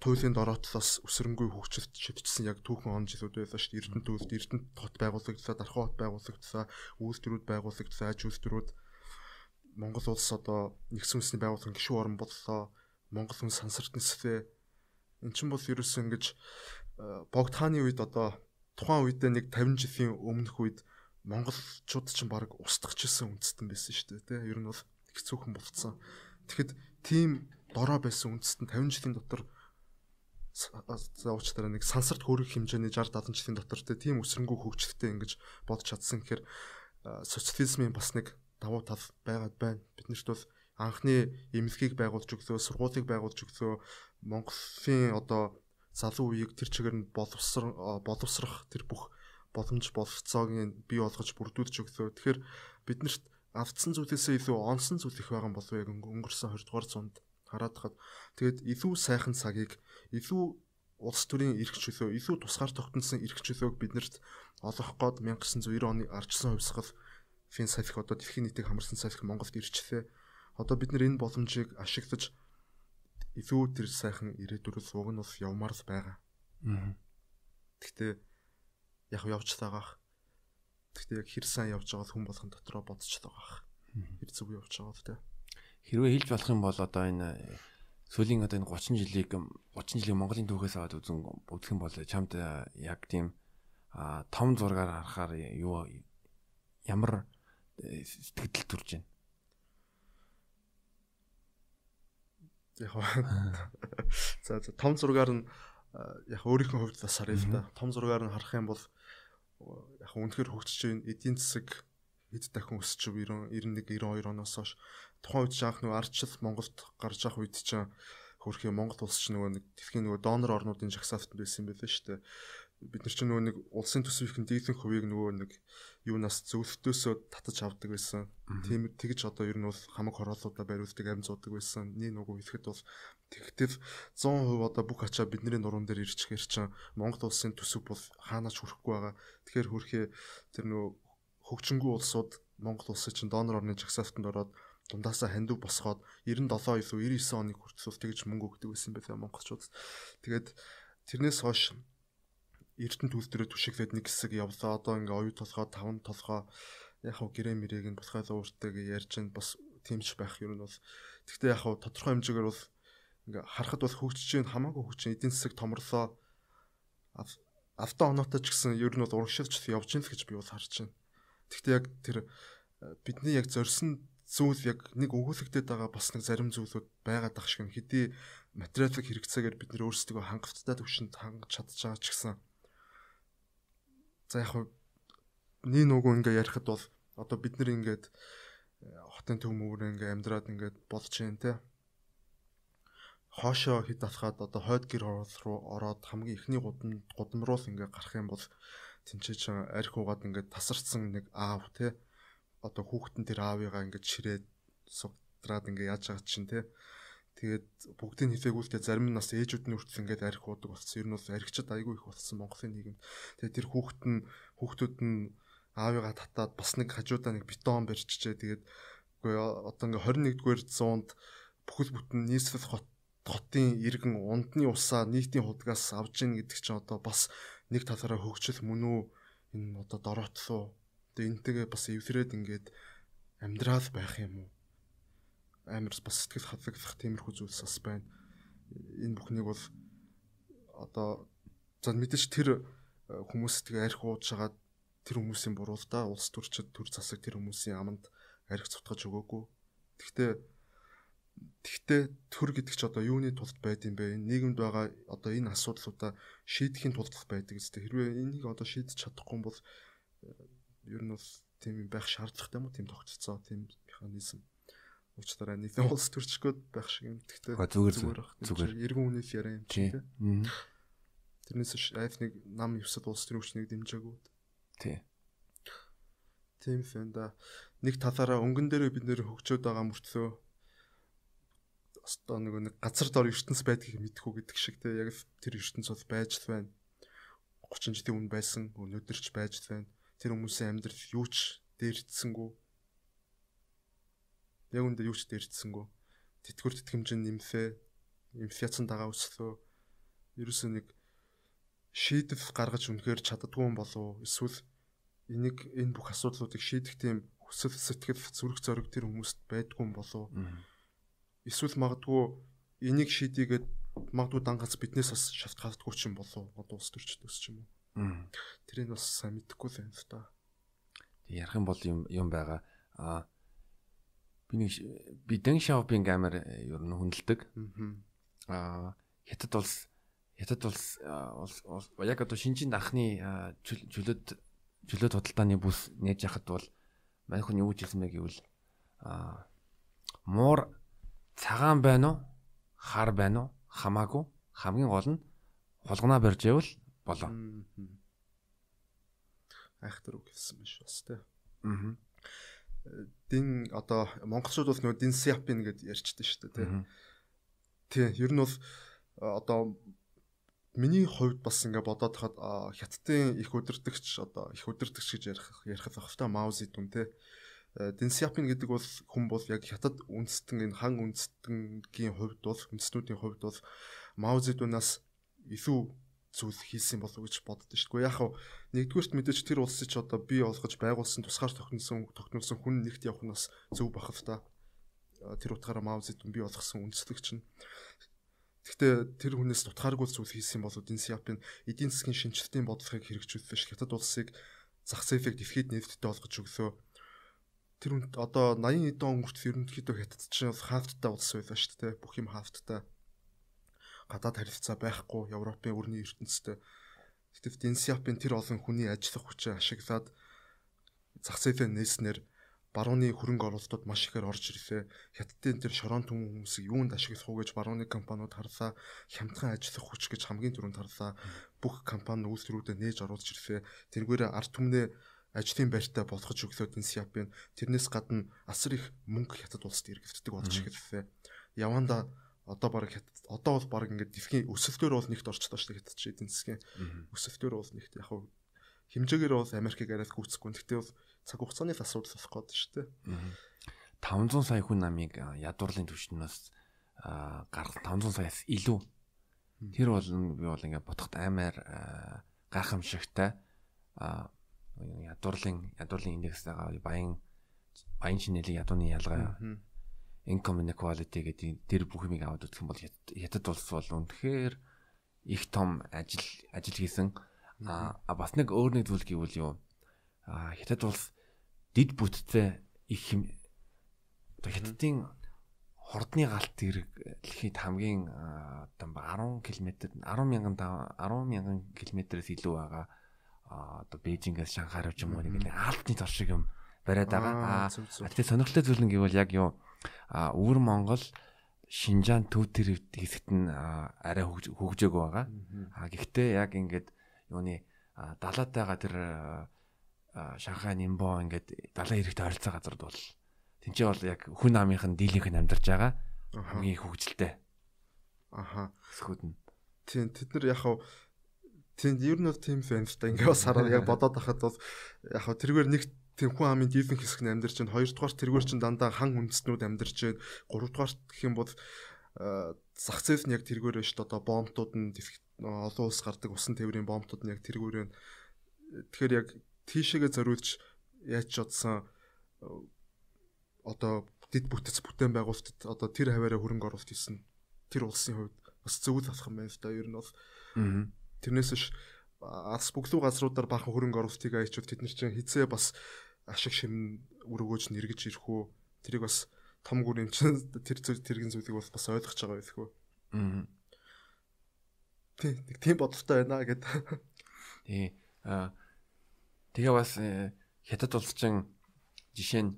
туйлын дороотлоос өсрөнгөө хөгжилт шидчихсэн яг түүхэн он жилүүд байлаа шүү дээ. Эрдэнэ төлд Эрдэнэ хот байгуулагдлаа, Дархан хот байгуулагдлаа, үйлдвэрүүд байгуулагдлаа, аж үйлдвэрүүд Монгол улс одоо нэгсэн үндэсний байгууллагын гишүүн орн боллоо. Монгол хүн сансарт нисвэ. Эн чинь бол ерөөсөө ингэж богд хааны үед одоо тухайн үедээ нэг 50 жилийн өмнөх үед монголчууд ч баг устгахжсэн үндэстэн байсан шүү дээ. Тэ ер нь бол хэцүүхэн болцсон. Тэгэхэд тийм дорой байсан үндэстэн 50 жилийн дотор заавчтараа нэг сансарт хөрөх хэмжээний 60 70 жилийн дотор тийм өсрөнгөө хөгжилттэй ингэж бодож чадсан гэхээр социализмын бас нэг давуу тал байгаад байна. Биднэрт бол анхны эмнэлгийг байгуулж өглөө, сургуулийг байгуулж өглөө Монголын одоо залуу үеийг тэр чигээр нь боловсрох боловсрох тэр бүх боломж болцоог бий болгож бүрдүүлж өглөө. Тэгэхээр биднэрт автсан зүйлээсээ илүү онсон зүйл их байгаа болов яг өнгөрсөн 20 дугаар зуунд хараад хад тэгээд илүү сайхан цагийг илүү улс төрийн эрх чөлөө илүү тусгаар тогтносон эрх чөлөөг биднэрт олох гээд 1990 оны ардчсан хувьсгал фин салхи одоо дэлхийн нийтийг хамарсан салхи Монголд ирчлээ. Одоо бид нар энэ боломжийг ашиглаж илүү тэр сайхан ирээдүрээс уг нь бас явмаар л байгаа. Аа. Гэхдээ яг явж таагаах. Гэхдээ яг хэр сайн явж байгааг хүн болгон дотроо бодож таагаах. Хэр зөв явж байгааг тэ. Хэрвээ хэлж болох юм бол одоо энэ сүүлийн одоо энэ 30 жилийг 30 жилийн Монголын түүхээс аваад үзэн бүгдх юм бол чамд яг тийм том зургаар харахаар юу ямар э, сэтгэл төрж байна? яг за за том зургаар нь яг өөрийнхөө хувьд бас харъя л да. Том зургаар нь харах юм бол яг үнэхээр хөгжиж байна. Эдийн засаг хэд дахин өсч 90 91 92 оноос хойш тухайн үед жаах нөгөө ардчил Монголд гарч явах үед чинь хөрхийн Монгол улс чинь нөгөө нэг дэлхийн нөгөө донор орнуудын жагсаалтанд байсан юм байлаа шүү дээ бид нар чинь нөгөө нэг улсын төсвийн дийлэнх хувийг нөгөө нэг юунаас зөвлөлтөөсөө татаж авдаг байсан. Тийм тэгж одоо ер нь бол хамаг хороолуудаа бариулдаг амь зуудаг байсан. Нэг нөгөө хэлэхэд бол тэгтэл 100% одоо бүх ачаа бидний нуруунд дээр ирчихээр чинь Монгол улсын төсөв бол хаанаач хүрэхгүй байгаа. Тэгэхээр хөрхөө тэр нөгөө хөгжингүү улсууд Монгол улсын чинь донор орны жагсаалтанд ороод дундаасаа хандив босгоод 97 илүү 99 оны хүртэл тэгж мөнгө өгдөг байсан байлаа монголчууд. Тэгээд тэрнээс хойш Эрдэнэ төлдөрөө түшиглээд нэг хэсэг явлаа. Одоо ингээ оюу толгой, таван толгой яг хав гэрээ мэрээг нь босгой ууртайг ярьж нь бас тэмч байх юм бол тэгтээ яг хав тодорхой хэмжээгээр бол ингээ харахад бол хөгжиж чинь хамаагүй хөгжиж эдийн засаг томрлоо авто оноотой ч гэсэн ер нь бол урагшилж явж гин л гэж би бол харж байна. Гэхдээ яг тэр э, бидний яг зорьсон зүйл яг нэг өгүүлэгдэт байгаа бас нэг зарим зүйлүүд байгаад ах шиг хэдий материалын хэрэгцээгээр бид нэр өөрсдөө хангалттай төвшөнд хангаж чадж байгаа ч гэсэн. За яг нэг нүгөө ингээ ярихад бол одоо бид нэр ингээд э, хотын төв мөвөр ингээ амьдраад ингээд болж जैन те. Хоошоо хит алхаад одоо хойд гэр орол руу ороод хамгийн ихний гудам гудам руу л ингээ гарах юм бол тэнцээч арх угаад ингээ тасарцсан нэг аав те одоо хүүхдэн тэр аавыгаа ингээ чирээд сугтраад ингээ яаж байгаа чинь те тэгээд бүгдийг хилээгүүлдэ зарим нь бас ээжүүд нь хүртэл ингээд арх уудаг болсон. Ер нь бол архичд айгүй их болсон Монголын нийгэмд. Тэгээд тэр хүүхэд нь хүүхдүүд нь аавыгаа татаад бас нэг хажуудаа нэг бетон барьчихжээ. Тэгээд үгүй одоо ингээ 21-р зуунд бүхэл бүтэн нийслэл хот хотын иргэн ундны усаа нийтийн худгаас авж ийн гэдэг чинь одоо бас нэг талаараа хөгжил мөн үү энэ одоо дороотлоо тэгээ энтэйгээ бас эвлэрээд ингээд амьдрал байх юм уу амар бас сэтгэл хатлаглах тиймэрхүү зүйлс бас байна энэ бүхнийг бол одоо за мэдээж тэр э, хүмүүс тэгээ арх ууж байгаа тэр хүмүүсийн буруу л да улс төрчид төр засаг тэр хүмүүсийн аманд арх цутгаж өгөөгүй гэхдээ Тэгтээ төр гэдэг чи одоо юуны тулд байд юм бэ? Нийгэмд байгаа одоо энэ асуудлуудаа шийдэхин тулд байдаг. Хэрвээ энийг одоо шийдэж чадахгүй бол ер нь бол тийм байх шаардлагатай юм уу? Тийм тогтцоо, тийм механизм. Уучлаарай нийтийн улс төрчгөөд байх шиг юм. Тэгтээ зүгээр зүгээр эргэн үнээс яриа юм чи тийм. Тэрнээс айф нэг нам ёсод улс төрийн хүчнийг дэмжээгүй. Тий. Тийм фэн да. Нэг талаараа өнгөн дээрээ бид нэр хөгжөөд байгаа мөртлөө одоо нэг нэг газар дор ертөнц байдгийг мэдхүү гэдэг шиг те яг тэр ертөнц бол байж л байна. 30 жилийн өмнө байсан өнөөдөр ч байж л байна. Тэр хүмүүсийн амьдрал юу ч дээрдсэнгүү. Яг үндэ юу ч дээрдсэнгүү. Тэтгэвэр тэтгэмжин нэмфэ. Инфляцийн дагаа өслөө. Ерөөсөө нэг шийдэл гаргаж үнэхээр чаддгүй юм болов эсвэл энийг энэ бүх асуудлуудыг шийдэх тийм хүсэл сэтгэл зүрх зориг тэр хүмүүст байдгүй юм болов эсвэл магадгүй энийг шийдийгээд магадгүй дангаас биднээс бас шалтгаалдаггүй ч юм болов одоо улс төрчдөөс ч юм уу. Тэрийг бас сайн мэдэхгүй л байна л та. Тэг ярих юм бол юм юм байгаа. А би нэг би Дэн Шаопинг амар ер нь хүндэлдэг. Аа хятад улс хятад улс яг одоо шинжийн анхны чөлөөт чөлөөт худалдааны бүс нээж яхад бол манайх нь юу гэж хэлсэн бэ гэвэл аа муур цагаан байна уу? Хар байна уу? Хамаагүй. Хамгийн гол нь хулгнаа барьж ивэл болоо. Айхтар үг хэлсэн биш бас тий. Аа. Дин одоо монголчууд бол нөгөө Дин Сяпин гэдээ ярьчихдээ шүү дээ тий. Тий, ер нь бол одоо миний хувьд бас ингээ бодоод хахад хятадын их өдөртөгч одоо их өдөртөгч гэж ярих ярих л ахтай Мао Зэдүн тий. Э, Дэн Сяопин гэдэг бол хүн бол яг хятад үндэстэн энэ хан үндэстэнгийн хувьд бол үндэстнүүдийн хувьд бол Мао Зэдунаас илүү зүйл хийсэн болов уу гэж боддоо шүү дээ. Яг хав нэгдүгürt мэдээж тэр улсыг ч одоо бий болгож байгуулсан тусгаар тогтносон тогтносон хүн нэгт явах нь бас зөв бахав та. Э, тэр утгаараа Мао Зэдун бий болгосон үндэслэгч нь Гэхдээ тэр хүнээс тутгааргүй зүйл хийсэн болов Дэн Сяопин эдийн засгийн шинжилтийн бодлогыг хэрэгжүүлсэн хятад улсыг зах зээлийг дэлхийд нефттэй болгож өглөө тэр үнд одоо 80 эдэн он хүртэл ерөнхийдөө хятад чинь бол хаалттай улс байлаа шүү дээ. Бүх юм хаалттай. Гадаад харилцаа байхгүй Европын өрний ертөнцтэй. Гэтэл Денсиапын тэр олон хүний ажиллах хүчээ ашиглаад зах зээлийн нээснээр барууны хөрөнгө оруулалтууд маш ихээр орж ирлээ. Хятадын тэр шорон түмэн хүмүүсийг юунд ашиглах уу гэж барууны компаниуд харлаа. Хямдхан ажиллах хүч гэж хамгийн түрүүнд харлаа. Бүх компани үйлдвэрүүдэд нээж оруулж ирлээ. Тэргээр ард түмнээ ажлын байртаа болгож өглөөд энэ Сяпын тэрнээс гадна асар их мөнгө хятад улсад эргэлддэг болж эхэллээ. Яванда одоо баг хятад одоо бол баг ингээд дэлхийн өсөлтөөр бол нэгт орчлоо шүү дээ хятад чи эдийн засгийн өсөлтөөр бол нэгт яг хэмжээгээр бол Америкийг арай гүйцэхгүй. Гэхдээ бол цаг хугацааны асуудал болох гээд шүү дээ. 500 сая хүн намыг ядуурлын түвшнээс гарах 500 саяас илүү. Тэр бол би бол ингээд ботход аймаар гайхамшигтай ядуурлын ядуурлын индекстэйгээ баян баян шинэлийн ядууны ялгаа income inequality гэдэг тэр бүх юмыг аваад үзэх юм бол хятад улс бол үнэхээр их том ажил ажил хийсэн. А бас нэг өөр нэг зүйл гэвэл юу? Хятад улс дид бүтцээ их хэм одоо хятадын хордны галт гэхэд хамгийн одоо 10 км 10 мянган 10 мянган км-ээс илүү байгаа одоо Бээжингээс Шанхай руу ч юм уу нэг алтны зор шиг юм бариад байгаа. Аа тэгээ сонирхолтой зүйл нь гэвэл яг юу а өвөр Монгол Шинжаан төв тэр хэсэгт нь арай хөгжөөг байгаа. А гэхдээ яг ингээд юуны далаатайгаа тэр Шанхай Нимбо ингээд далайн хэрэгтэй ойролцоо газард бол тэнцээ бол яг хүн амынх нь дийлийнх нь амьдарч байгаа. Хамгийн хөгжилтэй. Аха. Хэсгүүд нь. Тийм тэд нар яг хав тийм ер нь бол тийм фэнс та ингээд бас хараад яг бодоод байхад бол яг тэргээр нэг Тэмхүү амын дийлэн хэсэг нь амьдарч байна. Хоёрдугаар тэргээр чинь дандаа хан үндэстнүүд амьдарч байна. Гуравдугаар гэх юм бол зах зээл нь яг тэргээр байна шүү дээ. Одоо бомбтууд нь олон улс гардаг усан тээврийн бомбтууд нь яг тэргээр байна. Тэгэхээр яг тийшээгээ зориулж яаж ч одсон одоо дид бүтэц бүтээн байгуулалтад одоо тэр хаваараа хөрөнгө оруулалт хийсэн. Тэр улсын хувьд бас зөв залах юм байна л да. Ер нь бол тэрнээс ш алс бүглүү газруудаар бахан хөрөнгө оруулалтыг аячвал тэд нар чинь хизээ бас ашиг шим өргөөж нэргэж ирэх үү? Тэрийг бас том гүр юм чинь [laughs] тэр зүйл тэргийн зүйлийг бас бас ойлгож байгаа байх үү аа тий нэг тийм бодолтой байна гэд. [laughs] Тий аа тэгээ бас э, хятад улсын жишээ нь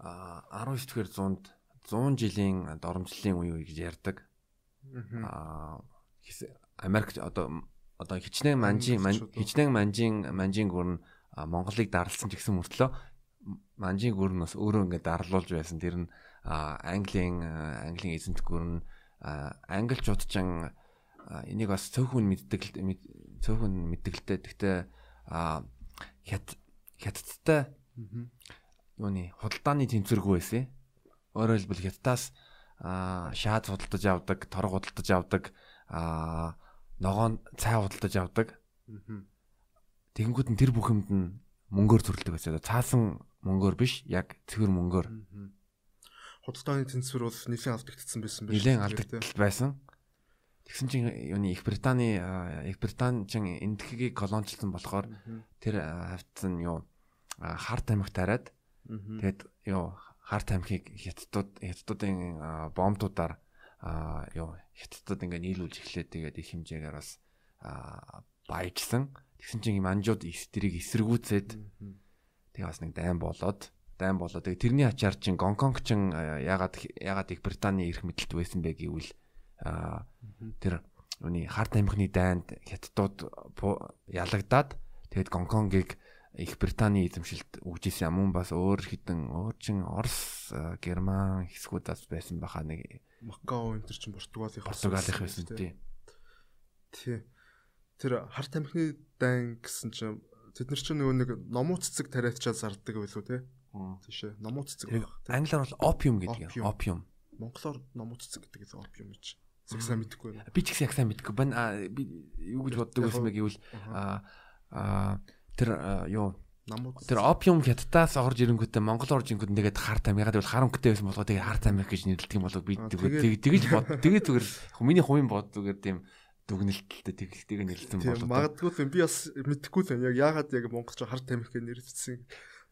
а. 19 дэх зуунд 100 жилийн доромжлын үе гэж ярьдаг. Аа Америк одоо одоо хичнээн манжин хичнээн манжин манжин гүрн Монголыг дарлсан ч гэсэн мөртлөө манжийн гүр нь бас өөрөө ингээд дарлуулж байсан. Тэр нь Английн Английн эзэнт гүр нь англичууд ч энийг бас цөөхөн мэддэг цөөхөн мэддэгтэй. Гэхдээ хят хятадтай юуны худалдааны тэнцвэргүй байсан. Өөрөөр хэлбэл хятадаас шаад худалдаж авдаг, торог худалдаж авдаг, ногоон цай худалдаж авдаг. Тэгэнгүүт нь тэр бүхэнд нь мөнгөөр зүрлдэг байсан. Цаасан мөнгөөр биш, яг цэвэр мөнгөөр. Худалдааны тэнцвэр бол нэлийн алдагдсан байсан байх. Нэлийн алдагдтал байсан. Тэгсэн чинь юуны Их Британий Их Британи чин эндхийг колоничлсан болохоор тэр хавцсан юу харт амигт хараад тэгээд юу харт амхийг хятадууд хятадуудын бомбуудаар юу хятадууд ингээ нийлүүлж эхлээд тэгээд их хэмжээгээр бас баяжсан. Тэгсэн чинь манжууд тэрийг эсэргүүцээд тэгээ бас нэг дайм болоод дайм болоод тэгээ тэрний ачаар чин Гонконг чин ягаад ягаад их Британий эрх мэдэлт байсан бэ гэвэл тэр үний харт амхны дайнд хятадууд ялагдаад тэгээд Гонконгийг их Британий эзэмшилд өгчээсэн юм бас өөр хитэн өөр чин Орос Герман хэсгүүдээс байсан баха нэг Макао энэ төр чин Португалих Португалих байсан тий. Тий тэр харт амхны дайн гэсэн чинь тэд нар чинь нөгөө нэг номуу цэцэг тариатчаад зардаг байлуу те. Тийшээ номуу цэцэг. Англиар бол опиум гэдэг. Опиум. Монголоор номуу цэцэг гэдэг нь опиум гэж. Зөв сайн мэдэхгүй байна. Би ч гэсэн яг сайн мэдэхгүй байна. Би юу гэж боддог байсан бэ гэвэл аа тэр юу Тэр опиум хятадаас орж ирэнгүүтээ Монгол орж ирэнгүүт нэгээд харт ам ягаад гэвэл хар өнгөтэй байсан болоо тэгээ харт амих гэж нэрлэдэг юм болоо би тэгэж бод тэгээ зүгээр [laughs] миний хувийн бод зүгээр тийм дүгнэлтэлтэй тэгхтэйг нэрлсэн болоо. Магадгүй л би бас мэдэхгүй л яг яагаад яг монголч хар тамхи гэж нэрлэсэн.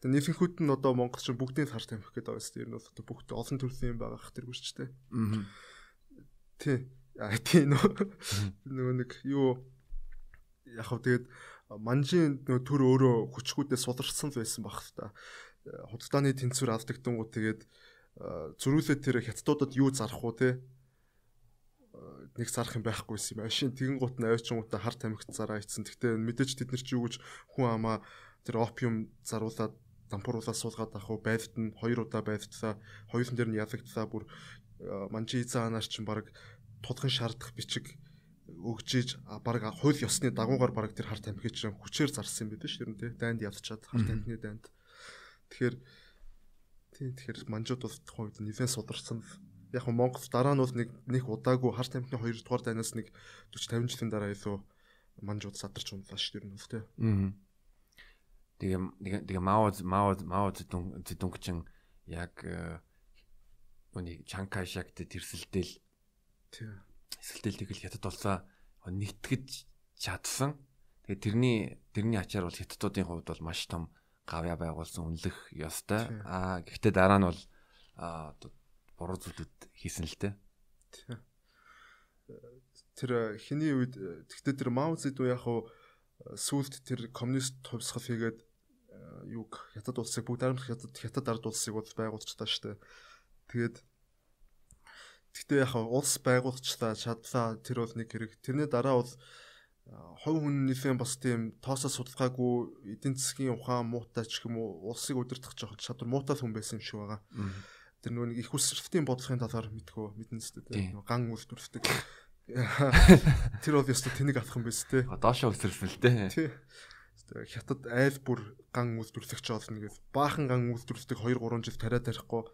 Тэгээ нийлэнхүүд нь одоо монголч бүгдийн хар тамхи гэдэг байгаа шүү дээ. Энэ бол одоо бүгд олон төрлийн юм байгаа хэрэг ч тийм. Аа. Тий. А тий нөгөө нэг юу яг хөө тэгээд манжийн нөгөө төр өөрөө хүчгүүдээ суларсан байсан баг та. Худалдааны тэнцвэр авдагтангууд тэгээд зөрүүлээ тэр хятадуудад юу зарах уу те нэг зарах юм байхгүйсэн юм. Ашин тэгэн гут нь авчингуудаа хар тамхи зараа ицсэн. Гэхдээ мэдээж тэд нар чи юу гэж хүн амаа тэр опиум заруулаад дампууруулаад суулгаад авах уу байвт нь хоёр удаа байвтсаа хоёулын дээр нь ялагдсаа бүр манжи заанаар чинь баг тулхан шаардах бичиг өгчиж баг хууль ёсны дагуугаар баг тэр хар тамхи чинь хүчээр зарсан юм байдаг шүү дээ. Дайнд явцчаад хар тамхины дайнд. Тэгэхээр тийм тэгэхээр манжууд бол тухайн үед нэлээд сударсан яг нь Монгол дараа нь нэг нэг удаагүй хар тамхины 2 дугаар дайнаас нэг 40 50 жилийн дараа илүү манжууд садарч унлаа шүү дээ нөө тэ. Аа. Тэгээ тэгээ Мао Мао Мао Цзэдунг чин яг үний Чанкай шагт тэрсэлдэл. Эсэлдэл тэгэл хятад болсоо нэгтгэж чадсан. Тэгээ тэрний тэрний ачаар бол хятадуудын хувьд бол маш том гавья байгуулсан үнэлэх ёстой. Аа гэхдээ дараа нь бол аа буруу зүйлүүд хийсэн л дээ. Тэр хиний үед тэгтээ тэр Мао Цзэдун яг хуу сүулт тэр коммунист хувьсгал хийгээд юг хятад улсыг бүгд харамсах хятад хятад ард улсыг бол байгуулчихлаа дээ. Тэгээд Гэхдээ яг улс байгуулчлаа чадлаа тэр бол нэг хэрэг. Тэрний дараа бол хувь хүннийхэн бас тийм тоосоо судалгаагүй эдийн засгийн ухаан муутай ч юм уу улсыг удирдах жоох чадвар муутай хүн байсан юм шиг байгаа. Тэр нөгөө нэг их үсрэлтийн бодлогын талаар мэдхөө мэднэ зү дээ. Ган үйлдвэрлэдэг. [laughs] Тэр бол ёстой тэнэг алхам байсан те. Доошоо үсрэлсэн л. Тий. Хятад айл бүр ган үйлдвэрлэгч болно гэж баахан ган үйлдвэрлэдэг 2 3 жил тариа тарихгүй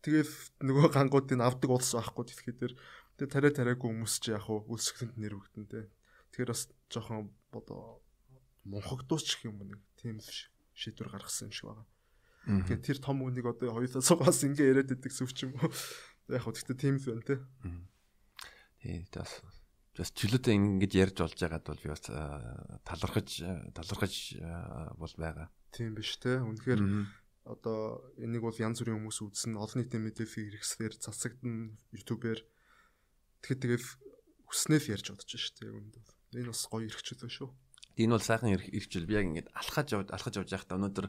Тэгэл нөгөө гангуудыг авдаг улс байхгүй дээр. Тэгээ тариа тариагүй хүмүүс чи яг үлсгэлэнд нэрвэгдэн тэ. Тэгэхээр бас жоохон бодоо мунхагдууч гэх юм нэг тийм шийдвэр гаргасан юм шиг байгаа. Тэгэхээр тэр том үнийг одоо хоёулаа цугаас ингэ яриад байдаг сүв ч юм уу. Яг хөө гэхдээ тийм л байна те. Тий, бас бас чөлөөтэй ингэж ярьж болж байгаад бол би бас талархаж талархаж бол байгаа. Тийм биш те. Үнэхээр одоо энийг бол янз бүрийн хүмүүс үзсэн олон нийтийн мэдээлэл хэрэгслэр засагдсан YouTube-ээр тэгэхэд тэгээд хүснээл ярьж бодож шүү дээ үүнд бол энэ бас гоё эрхчлөө шүү. Энэ бол сайхан эрхчил би яг ингэж алхаж явж алхаж явж байхдаа өнөөдөр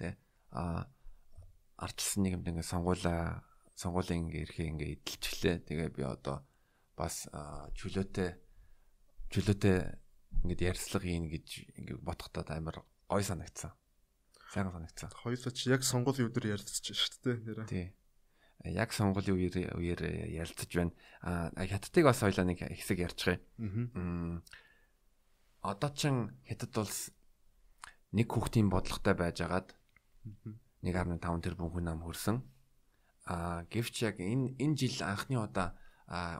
тэ а ардчилсан нийгэмд ингэ сонгуулаа сонгуулийн ингээ эрхээ ингээ эдэлчихлээ. Тэгээ би одоо бас чөлөөтэй чөлөөтэй ингээд ярьцлага хийн гэж ингээ бодохдоо амар гой санагдсан. Сайхан санагцсан. Хоёулаа чи яг сонгуулийн өдөр ярилцж шүү дээ нэрээ. Тий. Яг сонгуулийн үеэр үеэр ярилцж байна. А хятадыг бас хоёлаа нэг хэсэг ярьчих юм. Аа. Одоо чин хятад улс нэг хүүхдийн бодлоготой байжгаад 1.5 тэрбум хүн ам хүрсэн. Аа гэвч яг энэ энэ жил анхны удаа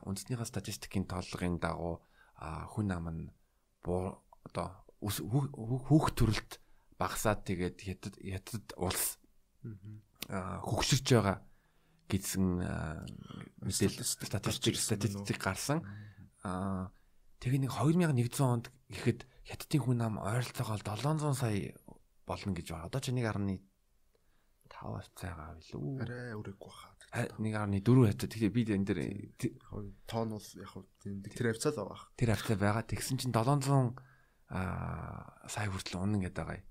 үндэснийхээ статистикийн тооллогын дагуу хүн ам нь одоо хүүхд төрөлт багасаад тэгээд хятад хятад улс хөгширж байгаа гэсэн мэдээлэл статистик статистик гарсан. Аа тэгээ нэг 2100 онд гэхэд хятадын хүн ам ойролцоогоор 700 сая болно гэж байна. Одоо ч 1.1 5%-аа илүү. Арай өрөөг баха. 1.4 хавцаа. Тэгэхээр би энэ дээр тоон бол яг хөө тэр хавцаа л байгаа. Тэр хавцаа байгаа. Тэгсэн чинь 700 аа сая хүртэл унна гэдэг байгаа.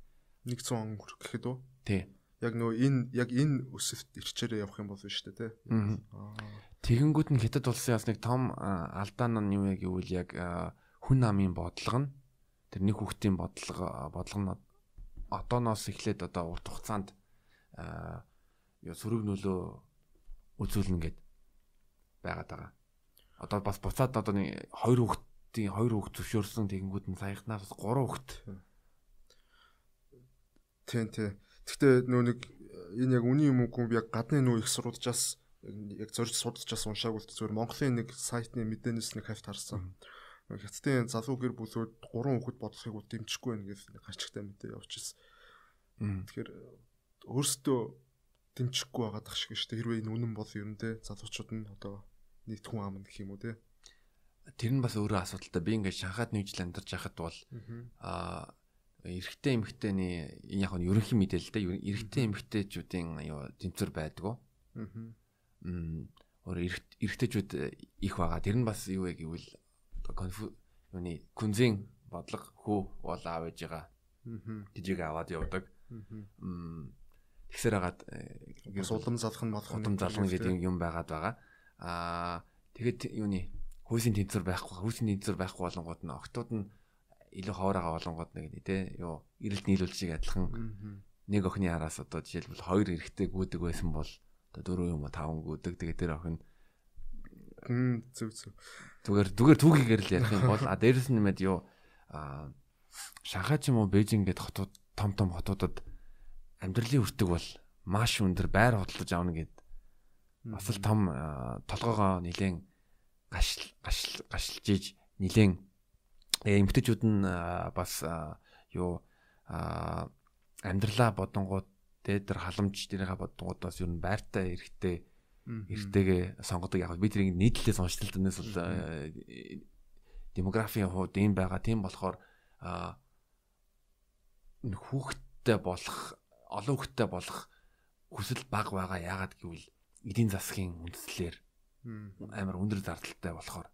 100 он хүрэх гэхэд үү? Тий. Яг нөө энэ яг энэ өсөлт ирчээрээ явах юм бол шүү дээ, тий. Тэгэнгүүт нь хятад улсын бас нэг том алдаа нь юу яг гэвэл яг хүн намын бодлого нь тэр нэг хүүхдийн бодлого бодлого нь одооноос эхлээд одоо урт хугацаанд юу сөрөг нөлөө үзүүлнэ гэд байгаад байгаа. Одоо бас буцаад одоо нэг хоёр хүүхдийн хоёр хүүхд зөвшөөрсөн тэгэнгүүт нь саяхнаас гурван хүүхд Тийм тийм. Гэхдээ нөө нэг энэ яг үний юм уу яг гадны нөө их сурвалжаас яг зорж судалжаас уншаагүй л зүгээр Монголын нэг сайтны мэдээнээс нэг хавьт харсан. Хятадын залуу гэр бүлүүд 3 хүүхэд бодлохыг дэмжихгүй байна гэж гарчигтай мэдээ явуулчихсан. Тэгэхээр өөрсдөө дэмжихгүй байгаад ах шиг шүү дээ. Хэрвээ энэ үнэн бол ер нь те залуучууд нь одоо нийт хүн ам гэх юм уу те. Тэр нь бас өөрөө асуудалтай. Би ингээд Шанхайд нэг жил амьдарч байхад бол аа эрэгтэй эмэгтэйний энэ яг нь ерөнхий мэдээлэлтэй эрэгтэй эмэгтэйчүүдийн юу тэмцэр байдгүй. Аа. Мм өөр эрэгтэйчүүд их байгаа. Тэр нь бас юу вэ гэвэл юуны күнзийн бодлого хүү бол аав ээжигээ жижиг аваад явдаг. Мм тэгсэр хагаад бас улам залах нь болох улам залах гэдэг юм байгаад байгаа. Аа тэгэд юуны хүйсийн тэнцвэр байхгүй хүйсийн тэнцвэр байхгүй болонгууд нь октод нь илүү хоороо болонгод нэг тий. Юу эрэлт нийлүүлж шиг адилхан нэг охины араас одоо жишээлбэл хоёр эрэгтэй гүдэг байсан бол одоо дөрөв юм уу таван гүдэг тэгээ тэр охин зөв зөв зүгээр зүгээр түүхийгээр л ярих юм бол а дээрэс нь нэмээд юу а Шанхай ч юм уу Бээжин гэд хотууд том том хотуудад амьдралын үртэг бол маш өндөр байр хөдлөж авна гэд бас л том толгоогоо нилээн гашил гашил гашилж иж нилээн Тэгээ эмгтээчүүд нь бас юу амьдралаа бодонгууд дээр халамж дээрээ бодонгууд бас ер нь байртай эрэхтэй эрэгтэйгээ сонгодог. Яг би тэрийг нийтлэлээ сонсч л дэнээс бол демографийн хувьд ийм байгаа. Тийм болохоор а хүүхдтэй болох олон хүүхдтэй болох хүсэл баг байгаа. Яагаад гэвэл эдийн засгийн үндслээр амар өндөр зардалтай болохоор.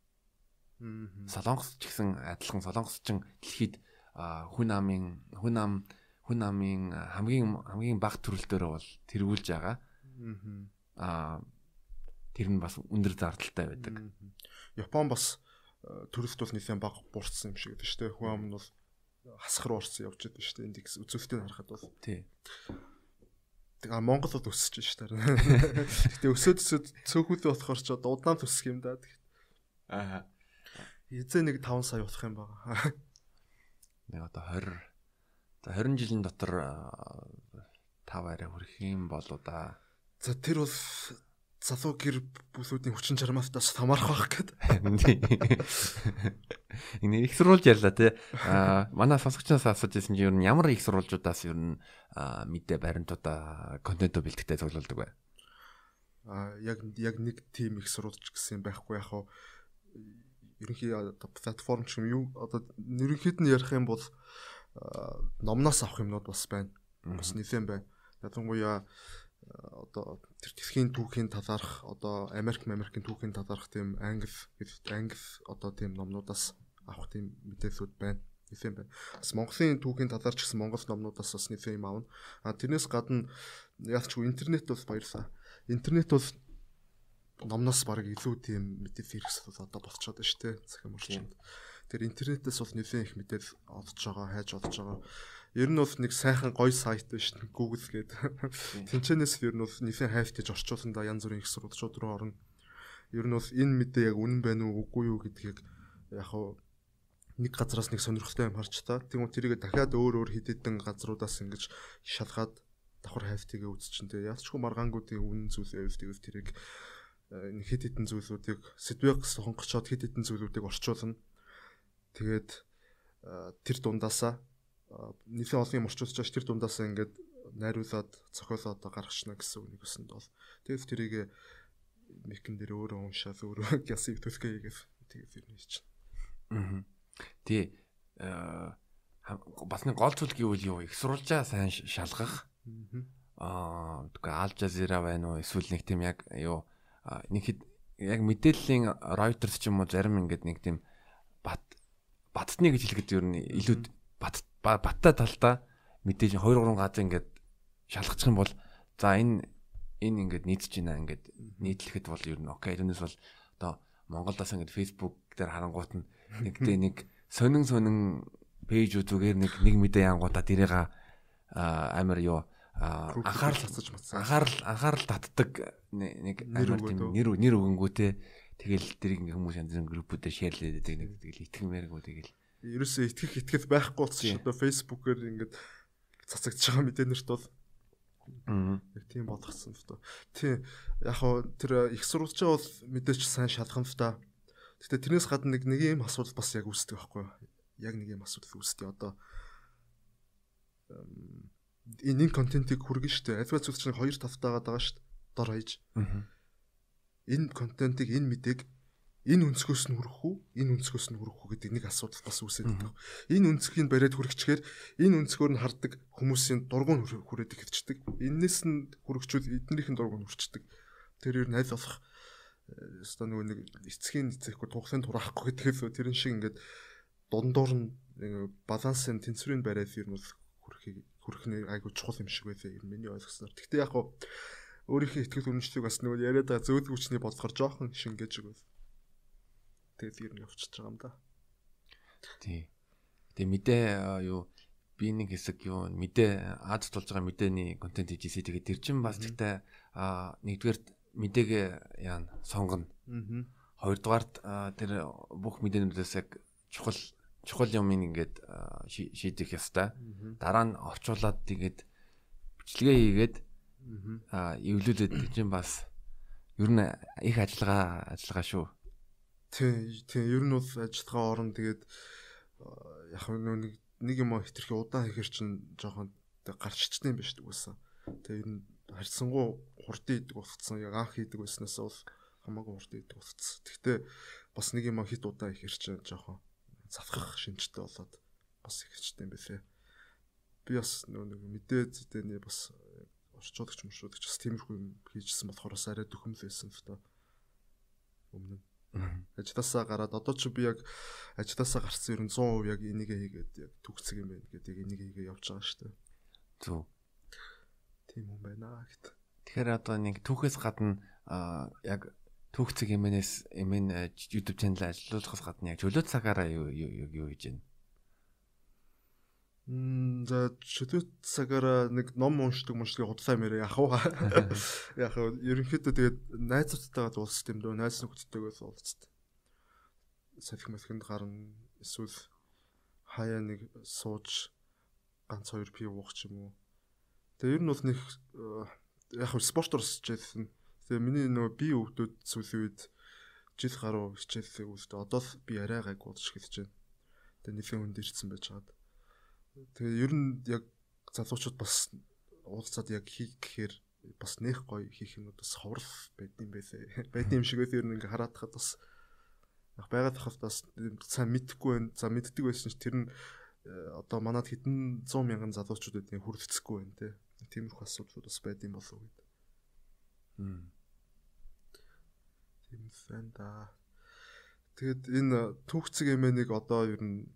Солонгос ч гэсэн адилхан солонгос ч дэлхийд хүн амын хүн ам хүн амын хамгийн хамгийн бага төрөлтөөр бол тэргүүлж байгаа. Аа тэр нь бас өндөр зардалтай байдаг. Япон бас төрөлт бол нэлээд бага буурсан юм шиг гэдэг шүү дээ. Хүн ам нь бол хасхар уурсан явж байдаг шүү дээ. Индекс үзүүлэлтийг харахад бол. Тий. Тэгээ Монгол бол өсөж шүү дээ. Гэтэ өсөд өсөд цөөхөлөө болохоор ч удаан төсөх юм да. Аа. Эзээ нэг 5 сая болох юм байна. Нэг одоо 20 за 20 жилийн дотор 5 арай хүрэх юм болоо да. За тэр бол залуу гэр бүлүүдийн хүчин чармаас бас хамаарах байх гэдэг. Энэ их сурвалж ярьлаа тий. Аа манай сонсогчноос асууж ирсэн чинь ер нь ямар их сурвалжуудаас ер нь мэдээ баримтуудаа контентоо бэлтгэдэг цуглуулдаг бай. Аа яг яг нэг тим их сурвалж гэсэн байхгүй яг хаа ерөнхий платформ ч юм юу одоо ерөнхийд нь ярих юм бол номноос авах юмнууд бас байна. Бас нэлээд байна. Ядангуяа одоо тэр дэлхийн түүхийн талаарх одоо Америк Америкийн түүхийн талаарх тийм англи англи одоо тийм номнуудаас авах тийм мэдээлэлүүд байна. Нэлээд байна. Бас Монголын түүхийн талаар ч гэсэн Монгол номнуудаас бас нэлээд юм аавна. А тэрнээс гадна яалчгүй интернет бол баярлаа. Интернет бол номноос баг илүү тийм мэдээлэл хэрэгсэл одоо болчиход байна шүү дээ. Захим орчинд. Тэр интернетээс бол нэлээд их мэдээлэл олж байгаа, хайж олж байгаа Ер нь бол нэг сайхан гоё сайт биш Google гэдэг. Тинчэнээс ер нь бол нэлийн хайфт гэж орчуулсан да янз бүрийн их сурвалжууд руу орно. Ер нь бол энэ мэдээ яг үнэн байна уу үгүй юу гэдгийг яг хав нэг газараас нэг сонирхолтой юм харч та. Тийм үү тэрийг дахиад өөр өөр хэд хэдэн газруудаас ингэж шалгаад давхар хайфтыг үзчихэнтэй. Яалчгүй маргаангуудын үнэн зүйл байв тэгвэл тэрийг э, хэд хэдэн зүйлүүдийг сэдвийг сонгочоод хэд хэдэн зүйлүүдийг орчуулна. Тэгээд э, тэр дундаасаа нэлээд олон юм орчуулж байгаа ш тэр дундаас ингээд найруулад цохиолоод гаргachна гэсэн үг нэгсэнд бол тэгээд тэрийг микэн дээр өөрөө уншаад өөрөө [laughs] гясыг төлхөө хийгээд тэгээд тэр нэг чинь. Аа. Тий бас нэг гол зүйл гэвэл юу их сурвалжаа сайн шалгах. Аа тэгээ Ал Жазира байна уу эсвэл нэг тийм яг юу нэг хэд яг мэдээллийн Reuters ч юм уу зарим ингээд нэг тийм бат баттны гэж хэлэхэд ер нь илүү бат баттай талдаа мэдээж 2 3 газар ингээд шалгачих юм бол за энэ энэ ингээд нийцэж байна ингээд нийтлэхэд бол ер нь окей. Тэрнээс бол одоо Монголоос ингээд Facebook дээр харангуут нь нэг дэ нэг сонин сонин пэйжүүд зүгээр нэг нэг мэдээ янгуудаа тэрийг амар юу анхаарал хацаж матсан анхаарал анхаарал татдаг нэг амар тийм нэр нэр өгөнгүүтэй тэгэл тэр ингээ хүмүүс янз бүрийн группүүдээр шеэрлээд байдаг нэг тэгэл итгэмээргүү тэгэл ерөөсөө итгэх итгэл байхгүй ч одоо фэйсбүүкээр ингээд цацагдж байгаа мэдээнэрт бол яг тийм болгоцсон л доо. Тийм яг хоо тэр их сурвалжаа бол мэдээч сайн та. Гэтэ тэрнээс гадна нэг нэг юм асуудал бас яг үүсдэг байхгүй юу? Яг нэг юм асуудал үүсдэг. Одоо энэ контентийг хүргэн штэ. Альва зүйл чинь хоёр тавтаагаад байгаа штэ. Дор хаяж. Энэ контентийг энэ мэдээг энэ өнцгөөс нь хүрэх үү? Энэ өнцгөөс нь хүрэх үү гэдэг нэг асуудал бас үүсээд байдаг. Энэ өнцгийг бариад хүрчихээр энэ өнцгөөр нь хардаг хүмүүсийн дургуун хүрээд ихэрчдэг. Эннээс нь хүрэгчүүд эднэрийнхэн дургуун хүрчдэг. Тэр юу аль болох өстой нөгөө нэг эцгийн эцэхгүй тухлын тураахгүй гэдгээс тэрэн шиг ингээд дундуур нь балансын тэнцвэрийг бариад ер нь хүрхийг хүрхний айгуу чухал юм шиг байлаа ер нь миний ойлгосноор. Гэхдээ яг хуу өөрийнхөө ихтгэл үнэмшлийг бас нөгөө яриад байгаа зөөл хүчний бодлохоор жоохон шингээж өгöl тэгэл ер нь явчихж байгаа юм да. Тий. Тэгээ мэдээ юу би нэг хэсэг юу мэдээ ад тулж байгаа мэдээний контент хийж ирсэн. Тэгээд тэр чин бас тэгтээ нэгдүгээр мэдээгээ яана сонгоно. Хоёрдугаарт тэр бүх мэдээнүүдээс яг чухал чухал юм ингээд шийдэх ёстой. Дараа нь орчуулад тэгээд бичлэгээ хийгээд аа эвлүүлээд чинь бас ер нь их ажиллагаа ажиллагаа шүү. Тий, тий, ер нь бол ажиллагаа орон тэгээд яг нэг нэг юм хитрхи удаан хийхэр чинь жоохон гарччихдээ юм биш үгүйсэн. Тэгээ ер нь харьцангуй хурдан идэг болцсон. Яг анх хийдэг байснаас бол хамаагүй хурдан идэг болцсон. Гэхдээ бас нэг юм хит удаан хийхэр чинь жоохон завхах шинжтэй болоод бас ихчтэй юм бэлээ. Би бас нэг мэдээ зэтэний бас орчуулагч мөршөөдөгч бас тиймэрхүү юм хийжсэн болохоор арай дөхөмл байсан л та өмнө нь. Ажлаасаа гараад одоо ч би яг ажлаасаа гарсан ер нь 100% яг энийгээ хийгээд яг төгсөг юм байна гэдэг энийг хийгээ явж байгаа шүү дээ. Зөв. Тийм юм байна гэт. Тэгэхээр одоо нэг түүхээс гадна яг түүхцэг эмэнээс эмэн YouTube channel ажиллуулахаас гадна яг чөлөө цагаараа юу юу юу хийж байна? За чөлөө цагаараа нэг ном уншдаг муншдаг худлаа мэрэ яг уу. Яг уу ерөнхийдөө тэгээд найзуудтайгаа дуусах юм дөө найз нөхдөдтэйгээс уулзт. Сахих мэсгэнд гарна эсвэл хаяа нэг сууж ганц хоёр пив уух ч юм уу. Тэгээ ер нь бол нэг яг спортоор счээсэн Тэгээ миний нөгөө би өвдөд сүүлийн үед жил гаруй хичээлээ үзтээ. Одоо би арай гайг удаж хэлж байна. Тэгээ нэлийн хүнд ирсэн байж хаад. Тэгээ ер нь яг залуучууд бас уулзаад яг хийх гэхээр бас нэх гоё хийх юм бас ховрол байдсан байлээ. [laughs] Байдсан юм шиг өөр ингээ хараад хахад бас яг байгаад хахад бас сайн мэдхгүй байна. За мэддэг байсан ч тэр нь э, одоо манад хэдэн 100 мянган залуучууд байдгийг хүрдэцэхгүй байна те. Тиймэрхүү асуудлууд бас байдсан болов уу гэдэг. Тийм сайн да. Тэгэд энэ түүхцэг эмэнийг одоо ер нь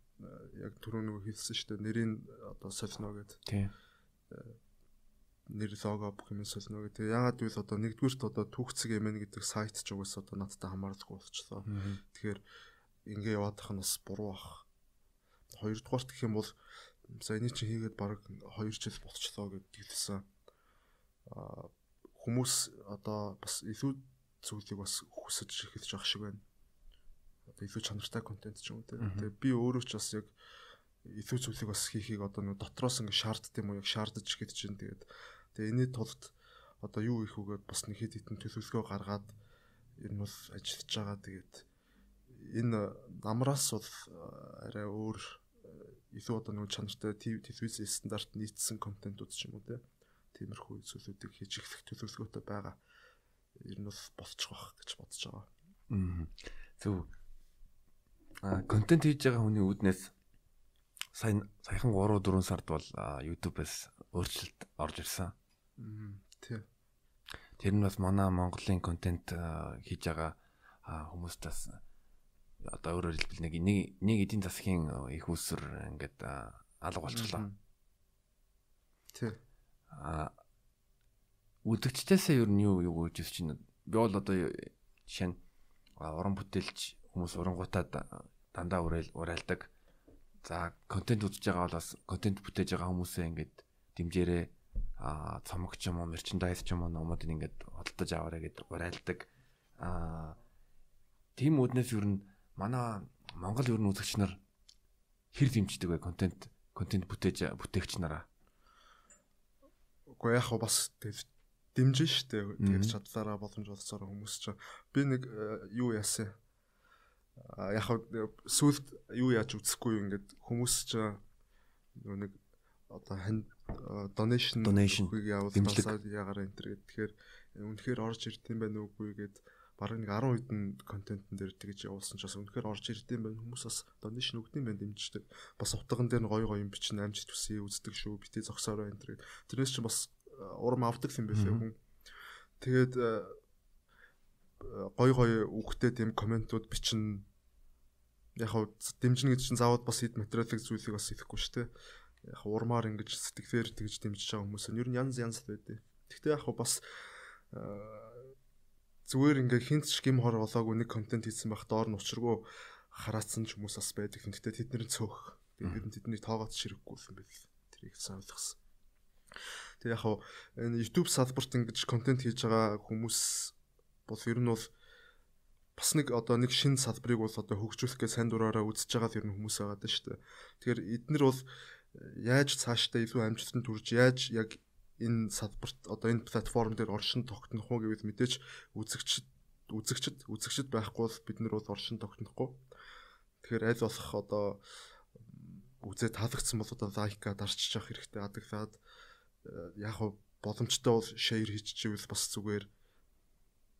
яг түрүү нөгөө хэлсэн шүү дээ. Нэрийг одоо солино гэд. Тийм. Нэр лого бүх юм солино гэд. Тэгээ ягаад гэвэл одоо нэгдүгüрт одоо түүхцэг эмэн гэдэг сайт ч угсаа одоо надтай хамаарлаггүй болчихлоо. Тэгэхээр ингээ яваадах нь бас буруу бах. Хоёрдугаарт гэх юм бол за энийг чи хийгээд баг 2 жил болчихлоо гэдэг хэлсэн. Аа хүмүүс одоо бас илүү зүйлийг бас хүсэж эхэлж байгаа шиг байна Одоо илүү чанартай контент ч юм уу те. Тэгээ би өөрөө ч бас яг илүү зүйлийг бас хийхийг одоо нэг дотроос ингэ шаардд юм уу яг шаардаж ихэд чинь тэгээд тэгээ энэний тулд одоо юу их үгээд бас нэг хэд хитэн төлөвлөгөө гаргаад ер нь бол ажиллаж байгаа тэгээд энэ намраас бол арай өөр илүү одоо нэг чанартай телевиз стандарт нийцсэн контентууд ч юм уу те тиймэрхүү зүйлүүдийг хийж эхлэх төлөвлөгөөтэй байгаа ер нь бол болчих واخ гэж бодож байгаа. Аа. Зөв. Контент хийж байгаа хүний үүднээс сайн саяхан 3 4 сард бол YouTube-ээс өөрчлөлт орж ирсэн. Тий. Тэр нь бас манай Монголын контент хийж байгаа хүмүүстээс одоо өөрөөр хэлбэл нэг нэг эдийн засгийн их усэр ингээд алга болчихлоо. Тий. А үзэгчдээсээ ер нь юу юу гэж чинь би бол одоо жишээ нь уран бүтээлч хүмүүс урангуудад дандаа урайл урайлдаг. За контент үзэж байгаа бол бас контент бүтээж байгаа хүмүүсээ ингээд дэмжээрээ а цомогч юм уу мерчендайз ч юм уу номуудыг ингээд худалдаж аваарэ гэд урайлдаг. А тийм үднээс ер нь манай Монгол ер нь үзэгч нар хэр дэмждэг вэ контент контент бүтээж бүтээгч нараа. Уу яг бас дэмжин штэ тэгээд чадлаараа боломж олцоор хүмүүс ч би нэг э, юу яасан яг сүлд юу яаж үзэхгүй ингээд хүмүүс ч нэг одоо donation donation-ыг явуулсаа ягаар энэ төр тэгэхээр үнэхээр орж ирд юм байна уугүй гэд бараг нэг 10 хэдэн контентын дээр тэгж явуулсан ч бас үнэхээр орж ирд юм байна. Хүмүүс бас donation өгд юм байна дэмждэг. Бас утган дээр гоё гоё юм бичин амжилт хүсье үздэг шүү битээ зогсоорой энэ төр. Тэрнээс ч бас урам авдаг юм байлээ хүн. Тэгээд гой гой үгтэй тийм комментууд бичнэ. Яг хав дэмжинэ гэж чинь заавал бас хэд материалын зүйлийг бас идэхгүй шүү дээ. Яг урмаар ингэж сэтгэлээр тэгж дэмжиж байгаа хүмүүс нь ер нь янз янз байдэ. Гэхдээ яг бас зүгээр ингээ хинт ч гим хор болоогүй нэг контент хийсэн байх доор нь учиргүй хараацсан ч хүмүүс бас байдаг. Гэхдээ тэдний цөөх. Тэгээд тэдний тоогоос ширэхгүй юм байл. Тэрийг сануулгасан. Тэг яг энэ YouTube салбарт ингэж контент хийж байгаа хүмүүс бол ер нь бол бас нэг одоо нэг шин салбарыг бол одоо хөгжүүлэх гэж сайн дураараа үзэж байгаа л ер нь хүмүүс байгаа даа шүү дээ. Тэгэхээр эднэр бол яаж цаашдаа илүү амжилтанд хүрж яаж яг энэ салбарт одоо энэ платформ дээр оршин тогтнох уу гэвэл мэдээж үзэгчд үзэгчд үзэгчд байхгүй бол бид нар бол оршин тогтнохгүй. Тэгэхээр аль болох одоо үзээ таалагдсан бол одоо лайка дарчиж явах хэрэгтэй адаглаад яг боломжтой бол share хийчихвэл бас зүгээр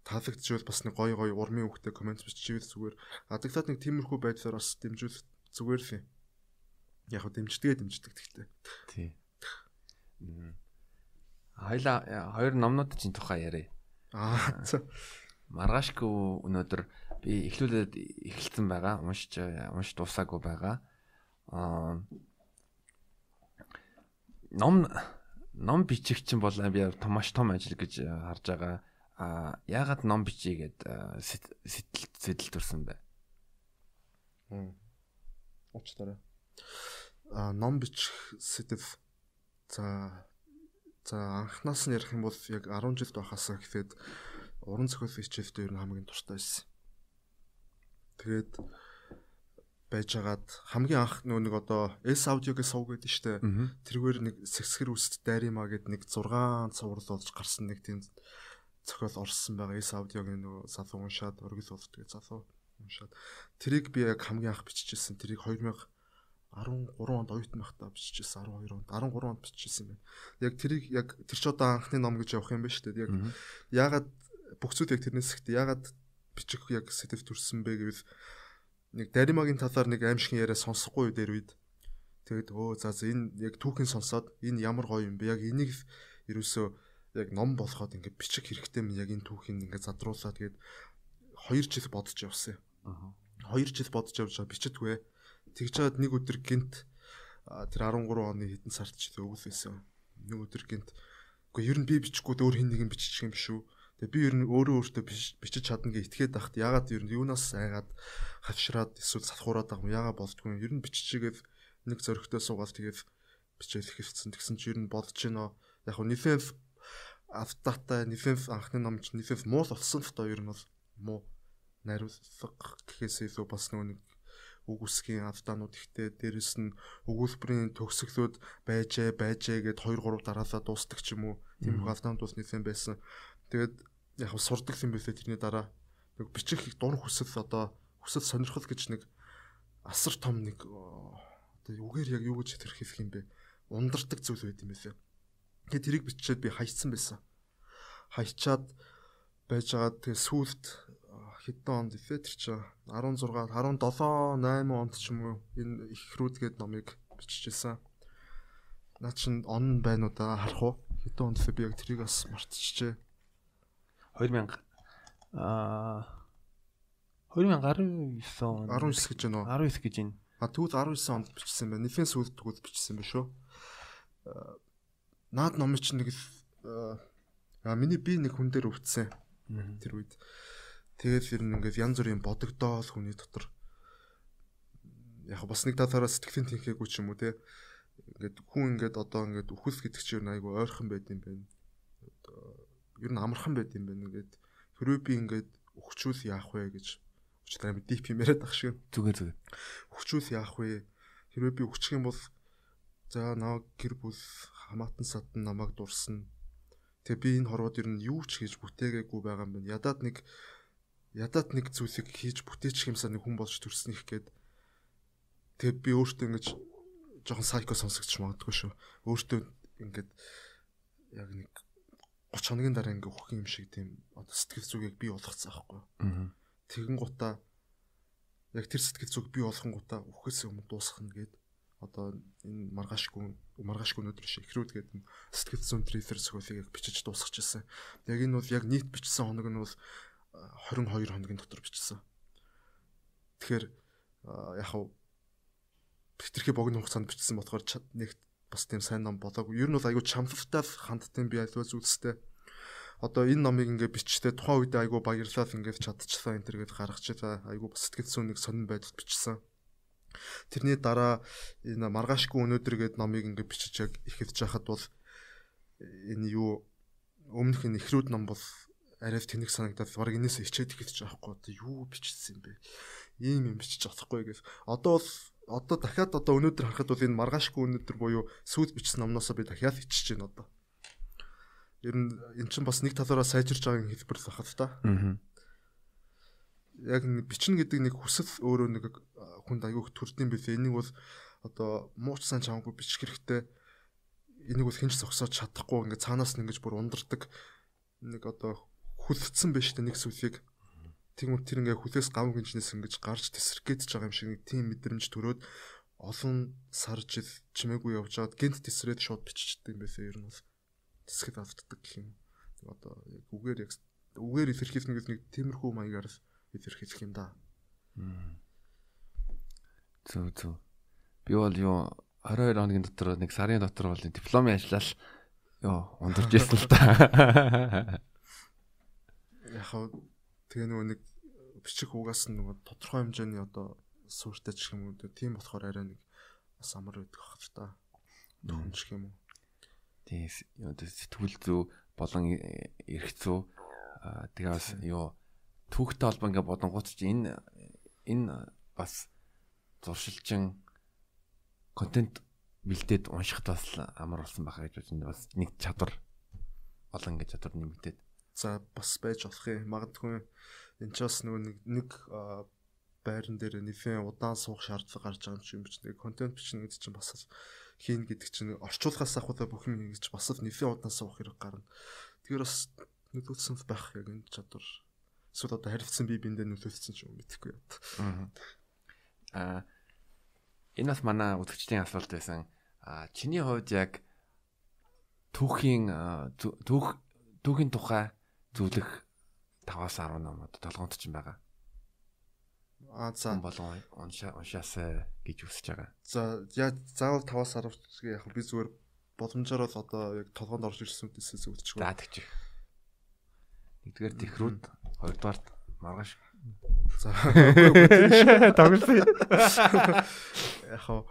таалагдчихвэл бас нэг гой гой урмын үгтэй комент биччихвэл зүгээр адаглаад нэг тиймэрхүү байдлаар бас дэмжүүл зүгээр л юм. Яг хөө дэмждэгэ дэмждэг гэхдээ. Тий. Хоёла хоёр номнууд чинь тухай яриа. Аа Маргашгүй өнөөдөр би эхлүүлээд эхэлсэн байгаа. Уншиж унш дуусаагүй байгаа. Аа ном ном бичих чинь бол би маш том ажил гэж харж байгаа. А яагаад ном бичье гэд сэтэл сэтэл төрсэн бэ? Уучтараа. А ном бичих сэтэл за за анхнаас нь ярих юм бол яг 10 жилд байхасаа гэхэд уран зохиол хичээлд ер нь хамгийн дуртай байсан. Тэгээд байжгаад хамгийн анх нөө нэг одоо S audio-гийн сувг гэдэг штэ. Тэргээр нэг сэсгэр үст дайримаа гэд нэг 6 цуврал болж гарсан нэг тийм зохиол орсон байгаа. S audio-гийн нөгөө залуу уншаад өргөл болдгийг залуу уншаад тэрийг би яг хамгийн анх биччихсэн. Тэрийг 2013 онд оюутан байхдаа биччихсэн. 12 онд 13 онд биччихсэн байна. Яг тэрийг яг тэр ч одоо анхны ном гэж явах юм байна шүү дээ. Яг яагаад бүх зүйл яг тэрнээс ихтэй яагаад бичих яг сэтгэл төрсэн бэ гэвэл нэг даримагийн талаар нэг аимшигын яриа сонсохгүй дээр үед тэгээд өө за энэ яг түүхэн сонсоод энэ ямар гоё юм бэ яг энийг ерөөсөө яг ном болоход ингээд бичих хэрэгтэй юм яг энэ түүхийг ингээд задруулаад тэгээд 2 жил бодож явсан. Аа. 2 жил бодож явж байгаа бичдэггүй. Тэгж чад нэг өдөр гинт тэр 13 оны хэдэн сард ч өвөл байсан. Нэг өдөр гинт үгүй ер нь би бичихгүй өөр хин нэгэн бичих юм биш үү? Тэгээ би ер нь өөрөө өөртөө бичиж чадна гэж итгээд тахт ягаад ер нь юунаас айгаад хавшраад эсвэл салхуураад байгаа юм ягаад болдгүй юм ер нь биччихгээд нэг зөрөгтэй суугаад тэгээд бичээд эхэлсэн тэгсэн чи ер нь бодож гинөө яг нь нэлээд автата нифенф анхны номч нифенф муу болсон л тоо ер нь бол муу нариулга гэхээс илүү бас нэг үг үсгийн автанууд ихтэй. Дээрэс нь өгүүлбэрийн төгсгөлүүд байжээ байжээ гэд 2 3 дараалал дуустдаг ч юм уу. Тийм их автанууд бас нэлээд байсан. Тэгээд яг сурдаг юм байлээ тэрний дараа. Нэг бичих их дур хүсэл одоо хүсэл сонирхол гэж нэг асар том нэг одоо үгээр яг юу гэж хэлэх юм бэ? Ундардаг зүйл байт юм байлээ Тэгээд тэрийг бичээд би хайцсан байсан. Хайчаад байжгаад тэгээ сүулт хэдэн онд вэ тэр чи 16 17 8 онд ч юм уу энэ их рүүдгээд номыг биччихсэн. Наа чин он байна уу да харах уу? Хэдэн онд би яг тэрийг бас мартчихжээ. 2000 аа 2019 он 19 гэж байна уу? 19 гэж байна. А тэгвэл 19 онд бичсэн байна. Нэфэн сүлд тэгвэл бичсэн байна шүү наад номын чинь нэг а миний би нэг хүн дээр өвдсөн. Тэр үед. Тэгэл ер нь ингээд янз бүрийн бодогдоол хүний дотор. Яг бас нэг талаараа сэтгэлийн тэнхээгүй ч юм уу те. Ингээд хүн ингээд одоо ингээд үхэл гэдэг чинь айгу ойрхон байд юм байна. Ер нь амархан байд юм байна. Ингээд хэрвээ би ингээд өгчүүл яах вэ гэж. Өчтөр амар дип юм яриад ах шиг зүгээр зүгээр. Өгчүүл яах вэ? Хэрвээ би өгчих юм бол за наа гэр бүл хамаатан садан намайг дурсна. Тэгээ би энэ хорвоод ер нь юу ч хийж бүтээгээгүй байгаа юм байна. Ядаад нэг ядаад нэг зүйлийг хийж бүтээчих юмсаа нэг хүн болж төрснөх гээд тэгээ би өөртөө ингэж жоохон сайко сонсогдож магадгүй шүү. Өөртөө ингээд яг нэг 30 хоногийн дараа ингээ өөх юм шиг тийм одоо сэтгэл зүгийг би болгоцсон аахгүй. Тэгэн гутаа яг тэр сэтгэл зүг би болгон гутаа өөхөөс өмнө дуусгах нь гээд одоо энэ маргаашгүй маргаашгүй өнөдөр шиг ихрүүд гэдэг сэтгэл зүйн триллер сөхөлийг бичиж дуусгачихсан. Яг энэ бол яг нийт бичсэн хоног нь бол 22 хоногийн дотор бичсэн. Тэгэхээр яг хав хитрхи богино хугацаанд бичсэн болохоор нэг бас тийм сайн ном болоогүй. Ер нь бол айгүй чамлалтай хандтын би альва зүйлстэй. Одоо энэ номыг ингээ биччихтэй тухайн үед айгүй баярлал ингээ чадчихсан энэ төр гээд гаргачихлаа. Айгүй бас сэтгэл зүйн нэг сонирн байдалд бичсэн. Тэрний дараа энэ маргаашгүй өнөөдөр гээд номыг ингээд бичиж яг ихэвч хахад бол энэ юу өмнөх энэ ихрүүд ном бол арай тэнэг санагдаад баг энэс ичээд ихэвч аахгүй одоо юу бичсэн юм бэ? Ийм юм бичиж чадахгүй гэж. Одоо бол одоо дахиад одоо өнөөдөр харахад бол энэ маргаашгүй өнөөдөр буюу сүйд бичсэн номноосоо би дахиад ичиж байна одоо. Ер нь эн чинь бас нэг талаараа сайжирч байгаа хэлбэр л хахад та. Аа яг бичнэ гэдэг нэг хүсэл өөрөө нэг хүнд аягүй төрдөн билээ. Энийг бол одоо муучсан чамгүй бичих хэрэгтэй. Энийг бол хинч зогсоож чадахгүй ингээд цаанаас нь ингэж бүр ундардаг нэг одоо хүлцсэн байж та нэг сүлийг Тэгмүүд тэр ингээ хүлээс гам гинжнээс ингэж гарч тесрэх гэж байгаа юм шиг нэг тийм мэдрэмж төрөөд олон сар жил чимээгүй явж байгаад гинт тесрээд шууд биччихдэг юм байсан ер нь бас тесгэд автдаг гэх юм. Одоо яг үгээр яг үгээр илэрхийлнэ гэж нэг тиймэрхүү маягаар илэрхийлэх юм да. Зөв зөв. Би бол юу 22 хоногийн дотор нэг сарын дотор бол дипломын ажиллал ёо ундурж ирсэн л та. [laughs] Яг тэгээ нөгөө нэг бичих угаас нөгөө тодорхой хэмжээний одоо суурьтай ч юм уу тийм болохоор арай нэг бас амар байдаг ах л та. Томч юм уу. Тийм одоо сэтгүүл зүү болон эрх зүү тэгээ бас юу түүхтэй холбоо ингээ бодонгууд чи энэ энэ бас зуршилчин контент бэлдээд уншихад бас амар болсон байхаа гэж бодсон. Бас нэг чадвар олон ингээ чадвар нэмэгдээд. За бас байж болох юм. Магадгүй энэ ч бас нөгөө нэг нэг байран дээр нэфэн удаан суух шаардлага гарч байгаа юм чинь нэг контент бичнэ гэдэг чинь бас хийн гэдэг чинь орчуулгаас ахуйтай бүх юм ингэж бас нэфэн удаан суух хэрэг гарна. Тэгэхээр бас нөлөөсөн байх яг энэ чадвар эсвэл одоо харилцсан бие биендээ нөлөөсөн ч юм мэдэхгүй байна. Аа энэ бас манай үзэгчдийн асуулт байсан. Аа чиний хувьд яг түүхийн түүх түүхийн тухай зөвлөх 5-аас 10 ном одоо толгоонд ч юм байгаа. Аа за болон уншаасаа гэж үсэж байгаа. За яа заавал 5-аас 10 яг би зүгээр боломжоор л одоо яг толгоонд орж ирсэн үдээсээ зөвлөж байгаа. За тэгчих. Нэгдүгээр техрүүд, хоёрдугаар маргааш. За тоглосон. Яг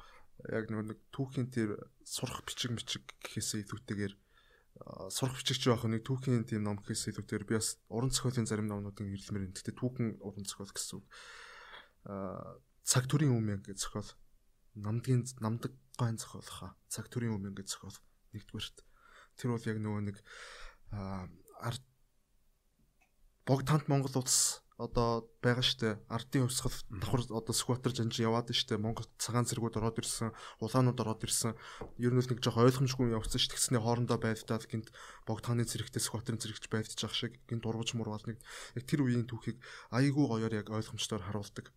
яг нэг түүхийн тэр сурах бичиг мичиг гэхээсээ илүүтэйгээр сурах бичигч байх нэг түүхийн тийм ном гэхээс илүүтэйгээр би бас уран зохиолын зарим номнуудын ирэлмээр энэ. Гэтэ түүхэн уран зохиол гэсэн үг. Аа цаг төрийн өмнө гэж зохиол намдгийн намдаг гойн зохиол хаа. Цаг төрийн өмнө гэж зохиол нэгдүгээрт. Тэр бол яг нөгөө нэг арт богд хамт Монгол улс одоо байгаа штэ. Ардын хувьсгал давхар одоо скватер жанж яваад штэ. Монгол цагаан зэргүүд ороод ирсэн улаанууд ороод ирсэн. Ер нь л нэг жоох ойлгомжгүй явцсан штэ тэгснээ хоорондоо байвтаад гинт богд хааны зэрэгтэй скватерын зэрэгч байвтаж ах шиг гинт ургаж мурвал нэг тэр үеийн түүхийг айгүй гоёор яг ойлгомжтойр харуулдаг.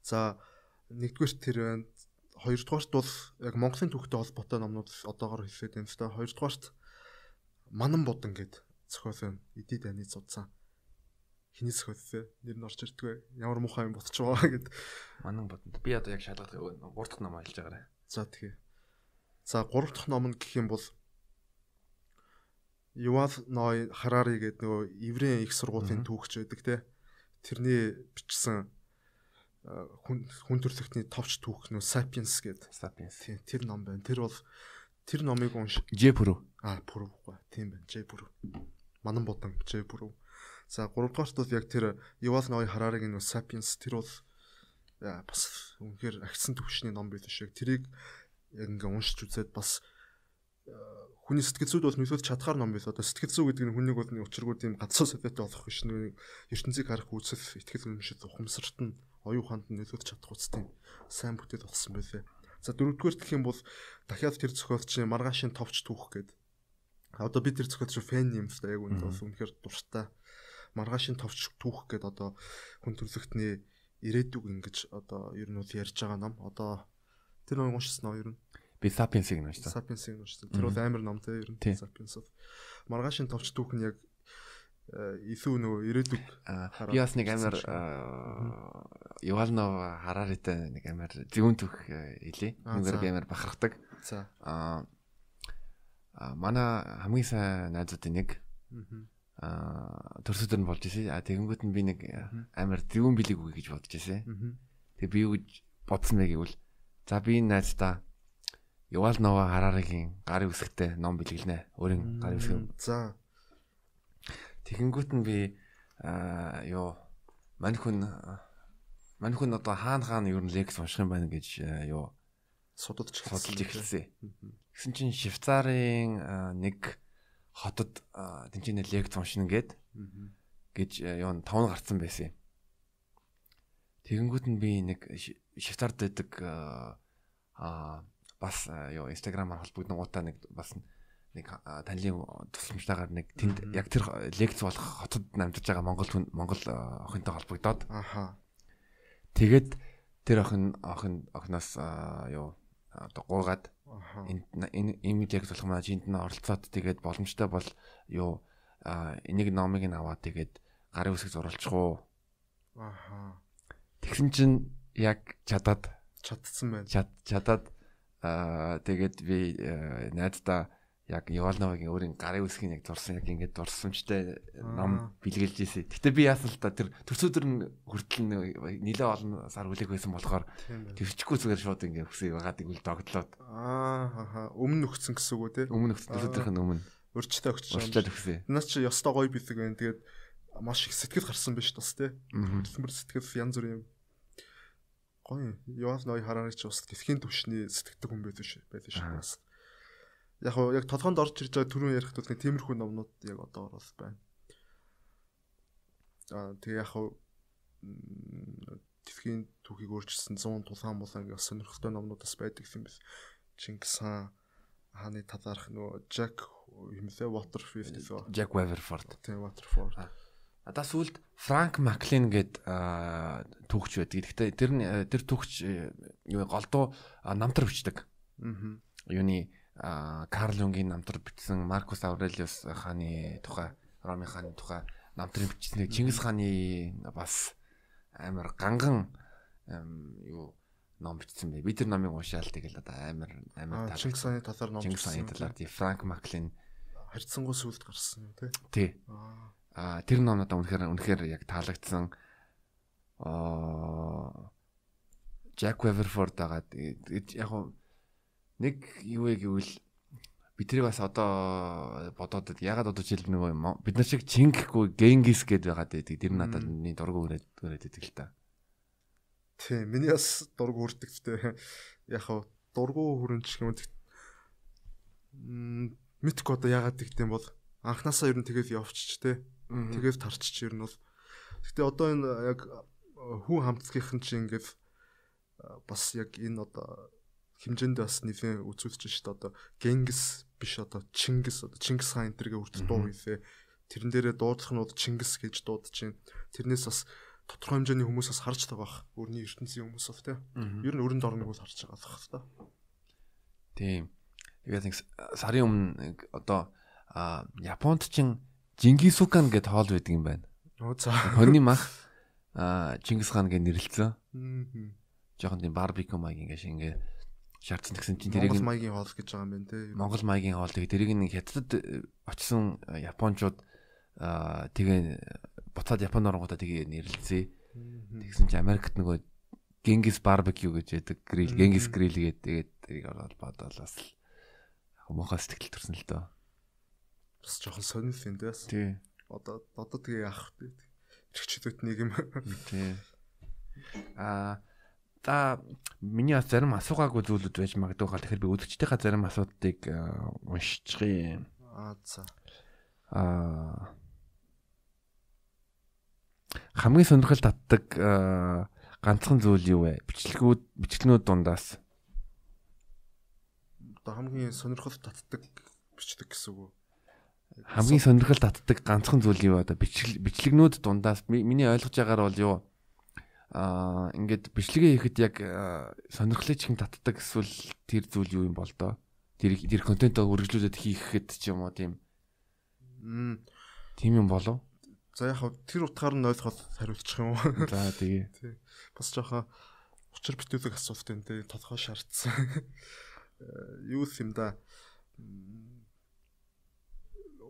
За нэгдүгээр тэр хоёрдугаарт бол яг Монголын түүхтэй холбоотой номнууд одоогор хэлээд байна л та. Хоёрдугаарт манан будан гэдэг зохиол эдий дайны зудсан. Хиний зохиолтой нэр нь орж ирдгүй ямар муухай юм ботч байгаа гэд. Манан бодонд би одоо яг шалгах гурав дахь ном ажиллаж байгаарай за тэгээ. За гурав дахь ном нь гэх юм бол Ювал Ной Харари гэдэг нөгөө еврейн их сургуулийн түүхч байдаг те тэрний бичсэн хүн төрөлхтний товч түүх нөө Sapiens гэдэг Sapiens. Тэр ном байна. Тэр бол тэр номыг унш Ж Пүрв а Пүрвгүй тийм байна. Ж Пүрв манан бодан J бүрүү. За 3 дугаарт бол яг тэр Yuval Noah Harari-гийн Sapiens тэр бол бас үнэхээр агцсан төвшний ном байдаг шиг тэрийг яг ингээ уншиж үзээд бас хүний сэтгэл зүйд бол нөлөөлж чадхаар ном байл. Одоо сэтгэл зүй гэдэг нь хүнийг бол нэг учиргүй тийм гадсуу советтой болох биш нэг ертөнцийг харах үзэл ихтгэл үнэмшил ухамсарт нь оюу ухаанд нь нөлөөлж чадах үсттэй сайн бүтээл болсон байлээ. За дөрөвдүгээр гэх юм бол дахиад тэр зохиолч маргаашийн товч түүх гэдэг Одоо би тэр зохиолч фэн юм л да яг үнд бас үнэхээр дуртай. Маргаашийн товч түүх гэдэг одоо хүн төрлөختний ирээдүг ингэж одоо ер нь бол ярьж байгаа ном. Одоо тэр нэг уншсан нөө ер нь. Би Sapiens-ийг уншсан. Sapiens-ийг уншсан. Тэр бол амар ном те ер нь Sapiens. Маргаашийн товч түүх нь яг илүү нөгөө ирээдүг би бас нэг амар Ювалнов Хараритай нэг амар зөвүүн түүх хэлээ. Үнээр би амар бахархдаг. За. Аа манай хамгийн сайн найзуудын нэг аа төрсөдөр нь болж ирсэн. А тэгэнгүүт нь би нэг амар зөвүүн билег үгүй гэж бодож ирсэн. Тэгээ би юу гэж бодсон бэ гэвэл за би энэ найздаа Ювал Нова Хараригийн гарын үсгтэй ном бэлгэлнэ. Өөрийн гарын үсэг. За. Тэгэнгүүт нь би аа ёо мань хүн мань хүн одоо хаана хаана ер нь лекс унших юм байна гэж ёо судалж судалж эхэлсэн. Гэсэн чинь Швейцарын нэг хотод тэмцээний лекц уншина гэд гэж юу тавн гарцсан байсан юм. Тэгэнгүүт нь би нэг Швейцард байдаг а бас юу инстаграмаар холбогдсон гутаа нэг бас нэг танилын тусламжтайгаар нэг тэнд яг тэр лекц болох хотод амьдарч байгаа Монгол хүн Монгол охинтой холбогдоод. Аха. Тэгээд тэр охин охин охноос юу одоо гуугаад энэ энэ лекц болох маань энд нь оролцоод тэгээд боломжтой бол юу энийг номыг нь аваад тэгээд гарын үсэг зурулчих уу? Аха. Тэгсэн чинь яг чадаад чадсан байна. чадаад аа тэгээд би найздаа яг Ёлновыгийн өөрийн гарын үсгийг яг зурсан яг ингэж дурсамжтай ном бэлгэлж ийсэн. Гэтэ би яасан л та тэр төрсөдөр нь хүртэл нилээ олон сар хүлээх байсан болохоор тэрчгүй зүгээр шууд ингэ хүсээ байгаад игэл догтлоод. Аа өмнө өгсөн гэсэн үг үү те? Өмнө өгсөн төрсөдөрх нь өмнө. Өрчтэй өгч байгаа. Наач чи ёстой гоё бидэг байна. Тэгээд маш их сэтгэл гарсан биш тас те. Хөдөлмөр сэтгэл янз бүрийн гоё. Ёлновыг хараарай чи бас гэсхийн төвшний сэтгэдэг хүн байдаг шүү. Байдаг шүү бас яг яг толгоонд орж ирж байгаа түрүүн ярих тул нэг тиймэрхүү номнууд яг одоо орол байна. Аа тэгээ яг тэтгэхийн түүхийг өөрчилсөн 100 тулаан болон ингээ сонирхолтой номнууд бас байдаг юм биш. Чингис хаан хааны талаарх нөгөө Jack юм лээ Waterfield гэсэн. Jack Weatherford. Тийм Waterford. Одоо сүлд Франк Маклин гээд түүхч байдаг. Гэхдээ тэр тэр түүхч юу голдуу намтар бичдэг. Аа. Юуны Карл Юнгийн намтар бичсэн Маркус Аурелиус хааны тухай, Роми хааны тухай намтрын бичснэг Чингис хааны бас амар ганган юу ном бичсэн бай. Би тэр номыг уншаал тэгэл одоо амар амар Чингис хааны талаар ном Чингис хааны талаар тий Франк Маклин харьцангуй сүлд гарсан тий. Тий. Аа тэр ном надад үнэхээр үнэхээр яг таалагдсан. Аа Jack Weatherford агаад яг нэг юу вэ гэвэл бид тэрийг бас одоо бодоод ягаад одоо жишээл нөгөө бид нар шиг чингэхгүй генгис гээд байгаад байдаг. Тэр надад нэг дургу өрөөд өрөөд байдаг л та. Тийм, миний бас дургу хүрдэг гэдэг. Яг хав дургу хүрэнч юм. Мэдгүй одоо ягаад гэдэг юм бол анханасаа ер нь тэгээд явчих те. Тэгээд тарчих ер нь бол. Гэтэ одоо энэ яг хүн хамтлагийнхэн чинь ингээд бас яг энэ одоо хэмжээнд бас нэлээд үзүүлж шүү дээ. Одоо Генгис биш одоо Чингис одоо Чингис хаан энтергээ үрд дуу хийлээ. Тэрэн дээрээ дуудлах нь Чингис гэж дуудаж чинь. Тэрнээс бас тодорхой хэмжээний хүмүүс бас харж байгаа. Өрний ертөнцийн хүмүүс бах тийм. Ер нь өрөнд орныг бол харж байгаа бах та. Тийм. Тэгээд нэг сарын өмнө одоо Японд чин Жингисукан гэдэг хоол байдаг юм байна. Оо за. Хоньны мах Чингис хаан гэж нэрлэлсэн. Жохон тийм барбекю маяг ингэ шингээ шаардсан гэсэн чинь тэрийг Монгол маягийн хоол гэж байгаа юм байна те. Монгол маягийн хоол тэгээ тэрийг нэг хятадд очсон японочууд тэгээ буцаад Японд оронгуудаа тэгээ нэрлэлцээ. Тэгсэн чинь Америкт нөгөө Генгис барбекю гэж яддаг грил, Генгис грил гэдэг тэгээд тэрийг ороод бодоолаас л мохоо сэтгэл төрсөн л дөө. Бас жоохон сонирхол юм дээс. Тий. Одоо одоо тэгээ яах вэ? Чигчдэд нэг юм. Тий. Аа За миний зарим асуугаагүй зүйлүүд байж магадгүй хаа тэгэхээр би өдөгчдийнхаа зарим асуудлыг уншчихъя. Аа за. Аа хамгийн сонирхол татдаг ганцхан зүйл юу вэ? Бичлэгүүд бичлэгнүүд дундаас одоо хамгийн сонирхол татдаг бичдэг гэсэн үг үү? Хамгийн сонирхол татдаг ганцхан зүйл юу вэ? Одоо бичлэг бичлэгнүүд дундаас миний ойлгож байгаагаар бол юу аа ингээд бичлэгээ хийхэд яг сонирхлыг чин татдаг эсвэл тэр зүйл юу юм бол доо тэр тэр контентоо үргэлжлүүлээд хийхэд ч юм уу тийм? Тийм юм болов? За яг тэр утгаар нь ойлгоход хариулчих юм уу? [laughs] За тэгээ. Бас жоохон учир бүтээлэг асуулт энэ тэ толгой шаардсан. Юу юм да?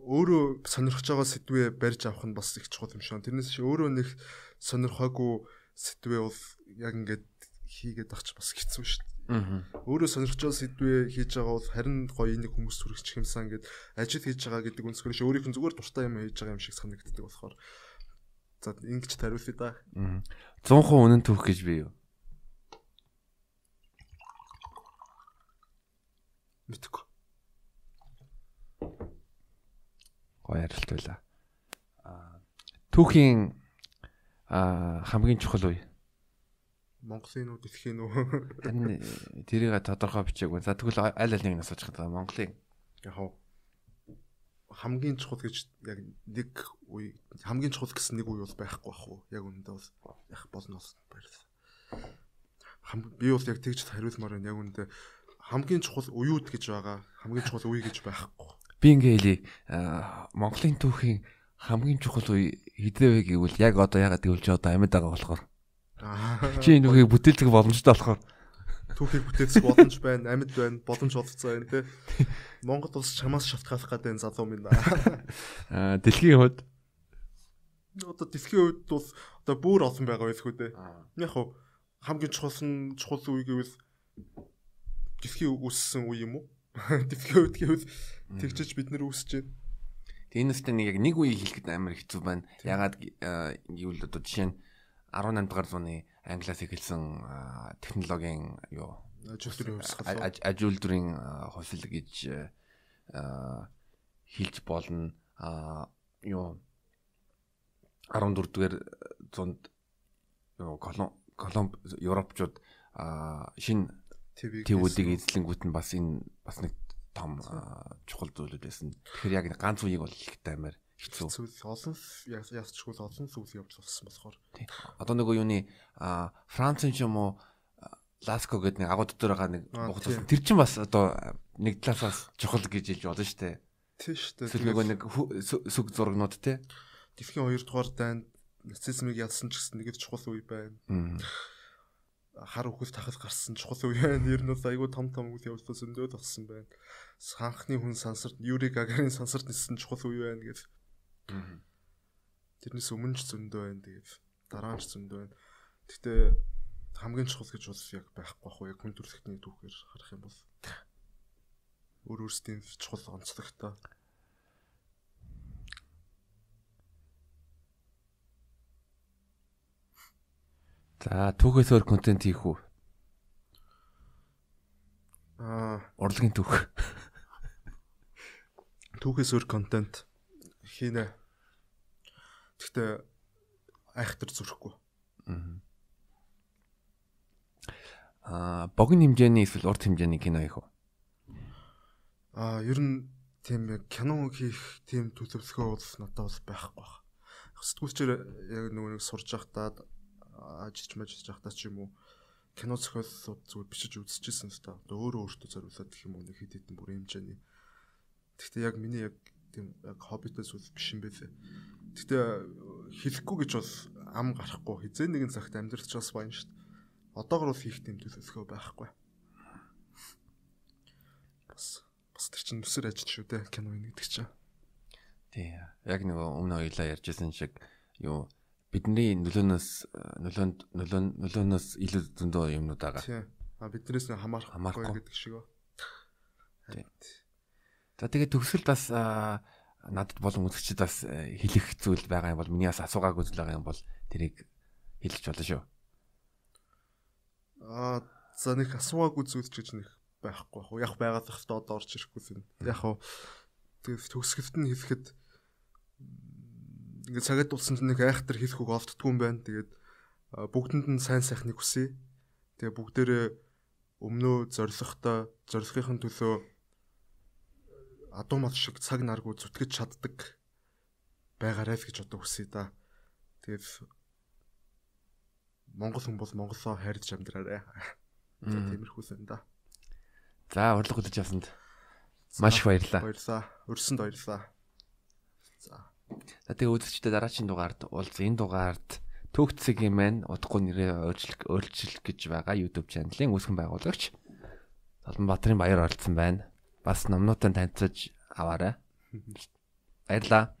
Өөрөө сонирхож байгаа сэдвээ барьж авах нь бас их чухал юм шиг. Тэрнээс чи өөрөө нэг сонирхоогүй сэдвээ бол яг ингээд хийгээд авч бас хэцүү шүү дээ. Аа. Өөрөө байгаа сэдвээ хийж байгаа бол харин гоё нэг хүмүүс сүрэгч юмсан ингээд ажил хийж байгаа гэдэг үнсгэр ш өөрийнх нь зүгээр дуртай юм хийж байгаа юм шиг санагддаг болохоор за ингэж тариулъя да. Аа. 100% үнэн түүх гэж би юу? Мэдгүй. Гоё ярилт байла. Аа түүхийн хамгийн чухал үе. Монголын уу дэлхийн үү? Харин тэрийг тодорхой бичээгүй. За тэгвэл аль алийг нь асууж байгаа Монголын. Яг уу. хамгийн чухал гэж яг нэг үе хамгийн чухал гэсэн нэг үе бол байхгүй бах уу. Яг үнэндээ бол яг болно бол баярлалаа. Би бол яг тэгж хариулмаар байна. Яг үнэндээ хамгийн чухал уюуд гэж байгаа. Хамгийн чухал үе гэж байхгүй. Би ингээ хэлий Монголын түүхийн хамгийн чухал үе хэдээ вэ гэвэл яг одоо ягаад гэвэл чи одоо амьд байгаа болохоор. Чи энэ үгийг бүтээлцэх боломжтой болохоор түүхийг бүтээцэх боломж байна, амьд байна, боломж олцсон байна те. Монгол улс чамаас шалтгаалах гэдэг энэ залуу минь. Аа дэлхийн хувьд одоо дэлхийн хувьд бол одоо бүр олон байгаа үү те. Яг хав хамгийн чухал нь чухал үе гэвэл дэлхийн үүссэн үе юм уу? [laughs] Дэлхийн хувьд гэвэл тэгчж бид нар үүсэж байна. Энэ үстэй нэг яг нэг үеийг хэлэхэд амар хэцүү байна. Ягаад гэвэл одоо жишээ нь 18 дугаар зууны англиас эхэлсэн технологийн юу хувьсгал ажилтны хувьсгал гэж хэлж болно. Юу 14 дугаар зуунд юу колумб европчууд шин твүүдийг эзлэнгүүт нь бас энэ бас нэг том чухал зүйлүүд байсан. Тэгэхээр яг ганц үеийг бол ихтэй амар хэцүү. Олон ясчгүй олон зүйл явж болсон болохоор. Одоо нөгөө юуны Францын ч юм уу Ласко гэдэг нэг агууд дээр байгаа нэг нухад тэр чинь бас одоо нэг талаас чухал гэж хэлж болно шүү дээ. Тийм шүү дээ. Тэр нөгөө нэг сүг зургнууд те. Дэлхийн 2 дугаар дайнд нацизмыг ялсан ч гэсэн нэг чухал үе байна. Хар үхэл тахал гарсан чухал үе байна. Ер нь бол айгүй том том үйл явдлууд зөндөө болсон байна. Санхны хүн сансарт Юри Гагарин сансарт нисэн чухал үе байна гэж Тэрнээс өмнө ч зөндөө байна. Тэгээд дараа нь ч зөндөө байна. Гэхдээ хамгийн чухал гэж бол яг байхгүй бах уу. Яг хүн төрөлхтний түүхээр харах юм бол өөр өөрсдийн чухал онцлогтой. За түүхээс өөр контент хийх үү? Аа, урлагийн түүх. [laughs] Түүхээс өөр контент хийнэ. Гэхдээ айхтар зүрхгүй. Аа, богино хэмжээний эсвэл урт хэмжээний кино хийх үү? Аа, ер нь тийм яг кино хийх тийм төлөвлөгөө бол надад бол байхгүй байна. Сэтгүүлчээр яг нөгөө нэг сурж байхдаа ажиллаж мажиж байхдаа ч юм уу кино зохиолууд зүгээр бичиж үзчихсэн л та. Өөрөө өөртөө зориулаад гэх юм уу нэг хэд хэдэн бүрийн хэмжээний. Гэхдээ яг миний яг тийм яг хоббитой зүйл биш юм байлээ. Гэтэ хэлэхгүй гэж бол ам гарахгүй хизээ нэгэн цагт амьдралч бас байна шүү дээ. Одоогор бол хийх төлөвлөгөө байхгүй. Бас бас тэр чинь нүсэр ажил шүү дээ кино гэдэг чинь. Тий. Яг нэг өмнө хоёлаа ярьжсэн шиг юу бидний нөлөөнөөс нөлөөнд нөлөө нөлөөнөөс илүү зөндөө юмнууд байгаа. Тий. А биднээс хамаарах хамаарахгүй гэдэг шиг. Тий. За тэгээд төгсгөл бас надад болон үзэгчид бас хэлэх зүйл байгаа юм бол миний бас асуугаагүй зүйл байгаа юм бол тэрийг хэлж болно шүү. Аа за нэг асуугаагүй зүйл ч гэж нэг байхгүй яг яг байгаад ихтэй одоо орж ирэхгүй юм. Яг тэгээд төгсгөлт нь хэлэхэд ингээд цагаад дулсан нэг айхтар хэлэх үг олддгүй юм байна. Тэгээд бүгдэнд нь сайн сайхныг хүсье. Тэгээ бүгдээрээ өмнөө зоригтой зоригхийн төлөө адуу мал шиг цаг наргүй зүтгэж чаддаг байгаарай л гэж одоо хүсэе да. Тэгээд Монгол хүн бол Монголоо хайрж амьдраарай. За тиймэрхүү сэн да. За урлаг хүлээж авсанд маш баярлалаа. Баярлалаа. Өрсөнд баярлалаа. За. За тэгээ үзэгчдээ дараагийн дугаард уулз энэ дугаард Төгцөгийн маань удахгүй нэрээ өөрчлөх өөрчлөх гэж байгаа YouTube чаналын үүсгэн байгуулагч Солонбаатарын баяр оролцсон байна бас номнуудаа танилцуулж аваарай. Баярлаа.